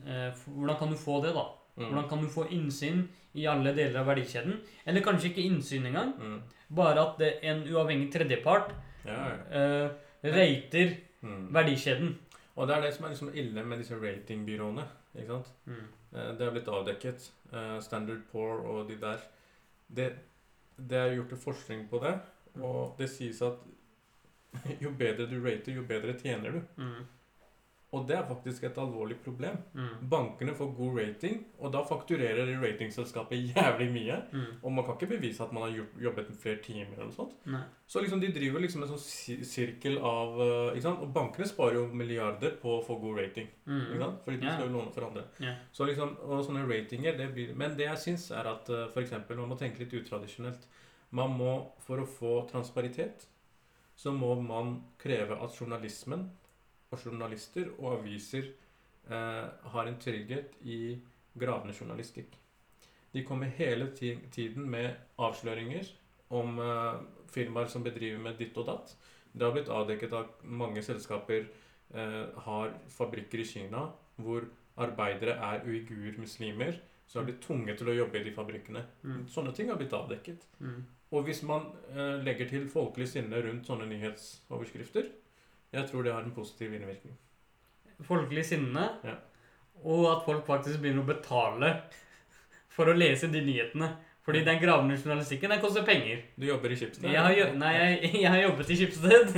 Speaker 1: eh, Hvordan kan du få det, da?
Speaker 2: Mm.
Speaker 1: Hvordan kan du få innsyn i alle deler av verdikjeden? Eller kanskje ikke innsyn engang.
Speaker 2: Mm.
Speaker 1: Bare at det, en uavhengig tredjepart
Speaker 2: Ja, ja.
Speaker 1: eh, rater
Speaker 2: Mm.
Speaker 1: verdikjeden.
Speaker 2: Og det er det som er liksom ille med disse ratingbyråene. ikke sant?
Speaker 1: Mm.
Speaker 2: Eh, Det har blitt avdekket. Eh, Standard Poor og de der. Det, det er gjort forskning på det, og det sies at [laughs] jo bedre du rater, jo bedre tjener du.
Speaker 1: Mm.
Speaker 2: Og det er faktisk et alvorlig problem.
Speaker 1: Mm.
Speaker 2: Bankene får god rating, og da fakturerer ratingselskapet jævlig mye.
Speaker 1: Mm.
Speaker 2: Og man kan ikke bevise at man har gjort, jobbet flere timer eller noe sånt.
Speaker 1: Nei.
Speaker 2: Så liksom de driver liksom en sånn sirkel av eh, ikke sant? Og bankene sparer jo milliarder på å få god rating. Ikke
Speaker 1: Mm.
Speaker 2: sant? Fordi de skal jo låne for andre.
Speaker 1: Yeah.
Speaker 2: Så liksom, og sånne ratinger, det blir Men det jeg syns, er at uh, f.eks. man må tenke litt utradisjonelt. Man må, for å få transparitet, så må man kreve at journalismen og journalister og aviser eh, har en trygghet i gravende journalistikk. De kommer hele tiden med avsløringer om eh, firmaer som bedriver med ditt og datt. Det har blitt avdekket at mange selskaper eh, har fabrikker i Kina hvor arbeidere er uigur-muslimer, så har blitt tvunget til å jobbe i de fabrikkene.
Speaker 1: Mm.
Speaker 2: Sånne ting har blitt avdekket.
Speaker 1: Mm.
Speaker 2: Og hvis man legger til folkelig sinne rundt sånne nyhetsoverskrifter, jeg tror det har en positiv innvirkning.
Speaker 1: Folkelig sinne,
Speaker 2: Ja.
Speaker 1: og at folk faktisk begynner å betale for å lese de nyhetene. Fordi den gravende journalistikken, den koster penger.
Speaker 2: Du jobber i Schibsted?
Speaker 1: Jeg har, jo- nei, jeg, [laughs] jeg har jobbet i Schibsted.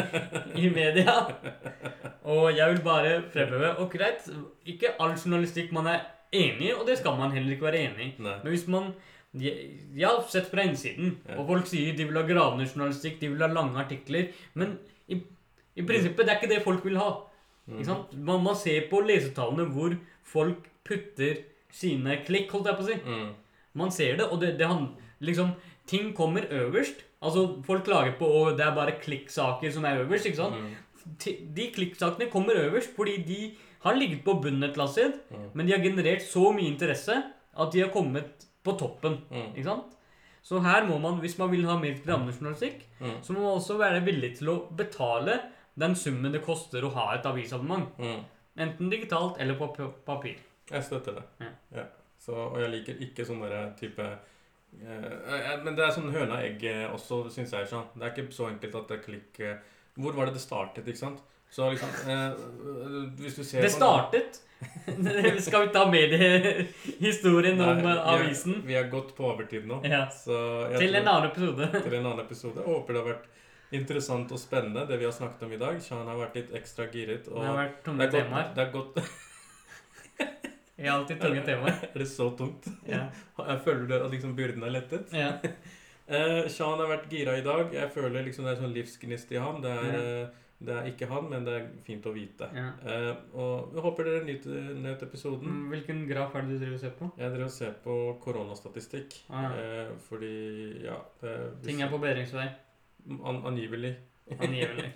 Speaker 1: [laughs] I media. Og jeg vil bare fremheve Og greit, ikke all journalistikk man er enig i, og det skal man heller ikke være enig i. Men hvis man jeg, jeg har sett fra innsiden,
Speaker 2: Ja.
Speaker 1: og folk sier de vil ha gravende journalistikk, de vil ha lange artikler. Men i, i prinsippet, det er ikke det folk vil ha.
Speaker 2: Mm.
Speaker 1: Ikke sant? Man, man ser på lesetallene hvor folk putter sine klikk, holdt jeg på å si.
Speaker 2: Mm.
Speaker 1: Man ser det, og det, det han, liksom, ting kommer øverst. Altså, Folk klager på at det er bare klikksaker som er øverst. ikke sant?
Speaker 2: Mm.
Speaker 1: De klikksakene kommer øverst fordi de har ligget på bunnen et eller annet sted,
Speaker 2: Mm.
Speaker 1: men de har generert så mye interesse at de har kommet på toppen.
Speaker 2: Mm.
Speaker 1: ikke sant? Så her må man, hvis man vil ha mer journalistikk,
Speaker 2: Mm.
Speaker 1: så må man også være villig til å betale den summen det koster å ha et avisabonnement.
Speaker 2: Mm.
Speaker 1: Enten digitalt eller på papir.
Speaker 2: Jeg støtter det.
Speaker 1: Ja.
Speaker 2: Ja. Så, og jeg liker ikke sånn derre type eh, eh, Men det er sånn høna og egg eh, også, syns jeg. Sånn. Det er ikke så enkelt at det er klikk eh, Hvor var det det startet, ikke sant? Så liksom eh, Hvis du ser
Speaker 1: Det startet [laughs] Skal vi ta mediehistorien [laughs]
Speaker 2: Nei,
Speaker 1: om
Speaker 2: vi
Speaker 1: avisen?
Speaker 2: Vi er godt på overtid nå.
Speaker 1: Ja. Til en annen episode.
Speaker 2: til en annen episode. Jeg håper det har vært interessant og spennende, det vi har snakket om i dag. Sean har vært litt ekstra giret.
Speaker 1: Det har vært
Speaker 2: det
Speaker 1: tunge
Speaker 2: godt,
Speaker 1: temaer.
Speaker 2: det er godt
Speaker 1: Jeg har alltid tunge [laughs] temaer.
Speaker 2: Er det så tungt?
Speaker 1: Ja. [laughs]
Speaker 2: Jeg føler du at liksom byrden er lettet?
Speaker 1: Ja.
Speaker 2: Uh, [laughs] Sean har vært gira i dag. Jeg føler liksom det er sånn livsgnist i ham. Det er,
Speaker 1: Ja.
Speaker 2: eh, det er ikke han, men det er fint å vite.
Speaker 1: Ja.
Speaker 2: Uh, og jeg håper dere nyter nøt episoden.
Speaker 1: Mm, Hvilken graf er det du driver og ser på?
Speaker 2: Jeg driver og ser på koronastatistikk.
Speaker 1: Ah, ja.
Speaker 2: uh, fordi, ja det,
Speaker 1: Ting er på bedringsvei.
Speaker 2: An, Angivelig.
Speaker 1: Angivelig.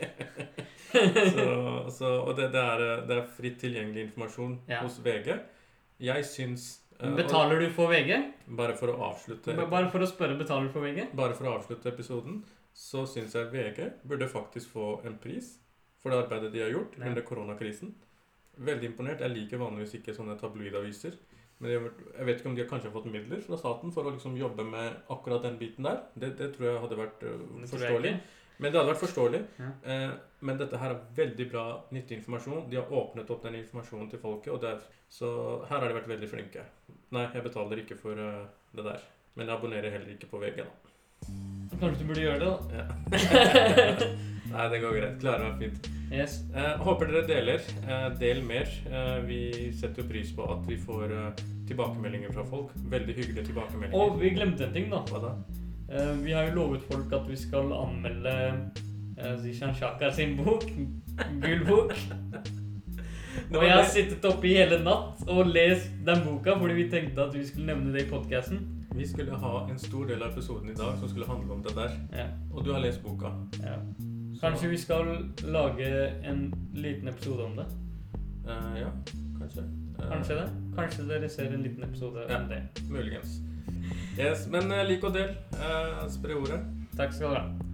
Speaker 1: [laughs]
Speaker 2: så, så, og det, det, er, eh, det er fritt tilgjengelig informasjon
Speaker 1: Ja.
Speaker 2: hos VG. Jeg syns uh,
Speaker 1: Betaler du for VG?
Speaker 2: Bare for å avslutte
Speaker 1: Bare for å spørre, betaler du for VG?
Speaker 2: Bare for å avslutte episoden, så syns jeg VG burde faktisk få en pris for det arbeidet de har gjort
Speaker 1: Ja.
Speaker 2: under koronakrisen. Veldig imponert. Jeg liker vanligvis ikke sånne tabloidaviser. Men jeg vet ikke om de har kanskje fått midler fra staten for å liksom jobbe med akkurat den biten der. Det, det tror jeg hadde vært øh, forståelig. Men det hadde vært forståelig.
Speaker 1: Ja.
Speaker 2: Eh, men dette her er veldig bra nyttig informasjon. De har åpnet opp den informasjonen til folket. Og det er, så her har de vært veldig flinke. Nei, jeg betaler ikke for uh, det der. Men jeg abonnerer heller ikke på VG, da.
Speaker 1: Kanskje du burde gjøre det, da.
Speaker 2: Ja. [laughs] Nei, det går greit. Klarer meg fint.
Speaker 1: Yes.
Speaker 2: Eh, håper dere deler. Eh, del mer. Eh, vi setter jo pris på at vi får eh, tilbakemeldinger fra folk. Veldig hyggelige tilbakemeldinger.
Speaker 1: Og vi glemte en ting, da.
Speaker 2: Hva da?
Speaker 1: Eh, vi har jo lovet folk at vi skal anmelde uh, Zishan Shaka sin bok. Gul bok. [laughs] Og jeg har sittet oppe i hele natt og lest den boka fordi vi tenkte at vi skulle nevne det i podkasten.
Speaker 2: Vi skulle ha en stor del av episoden i dag som skulle handle om det der.
Speaker 1: Ja,
Speaker 2: Og du har lest boka.
Speaker 1: ja. Kanskje vi skal lage en liten episode om det?
Speaker 2: Uh, ja, kanskje. Uh,
Speaker 1: Kanskje det? Kanskje dere ser en liten episode
Speaker 2: Ja.
Speaker 1: om det.
Speaker 2: Muligens. Yes, men eh, lik og del. Uh, spre ordet.
Speaker 1: Takk skal du ha.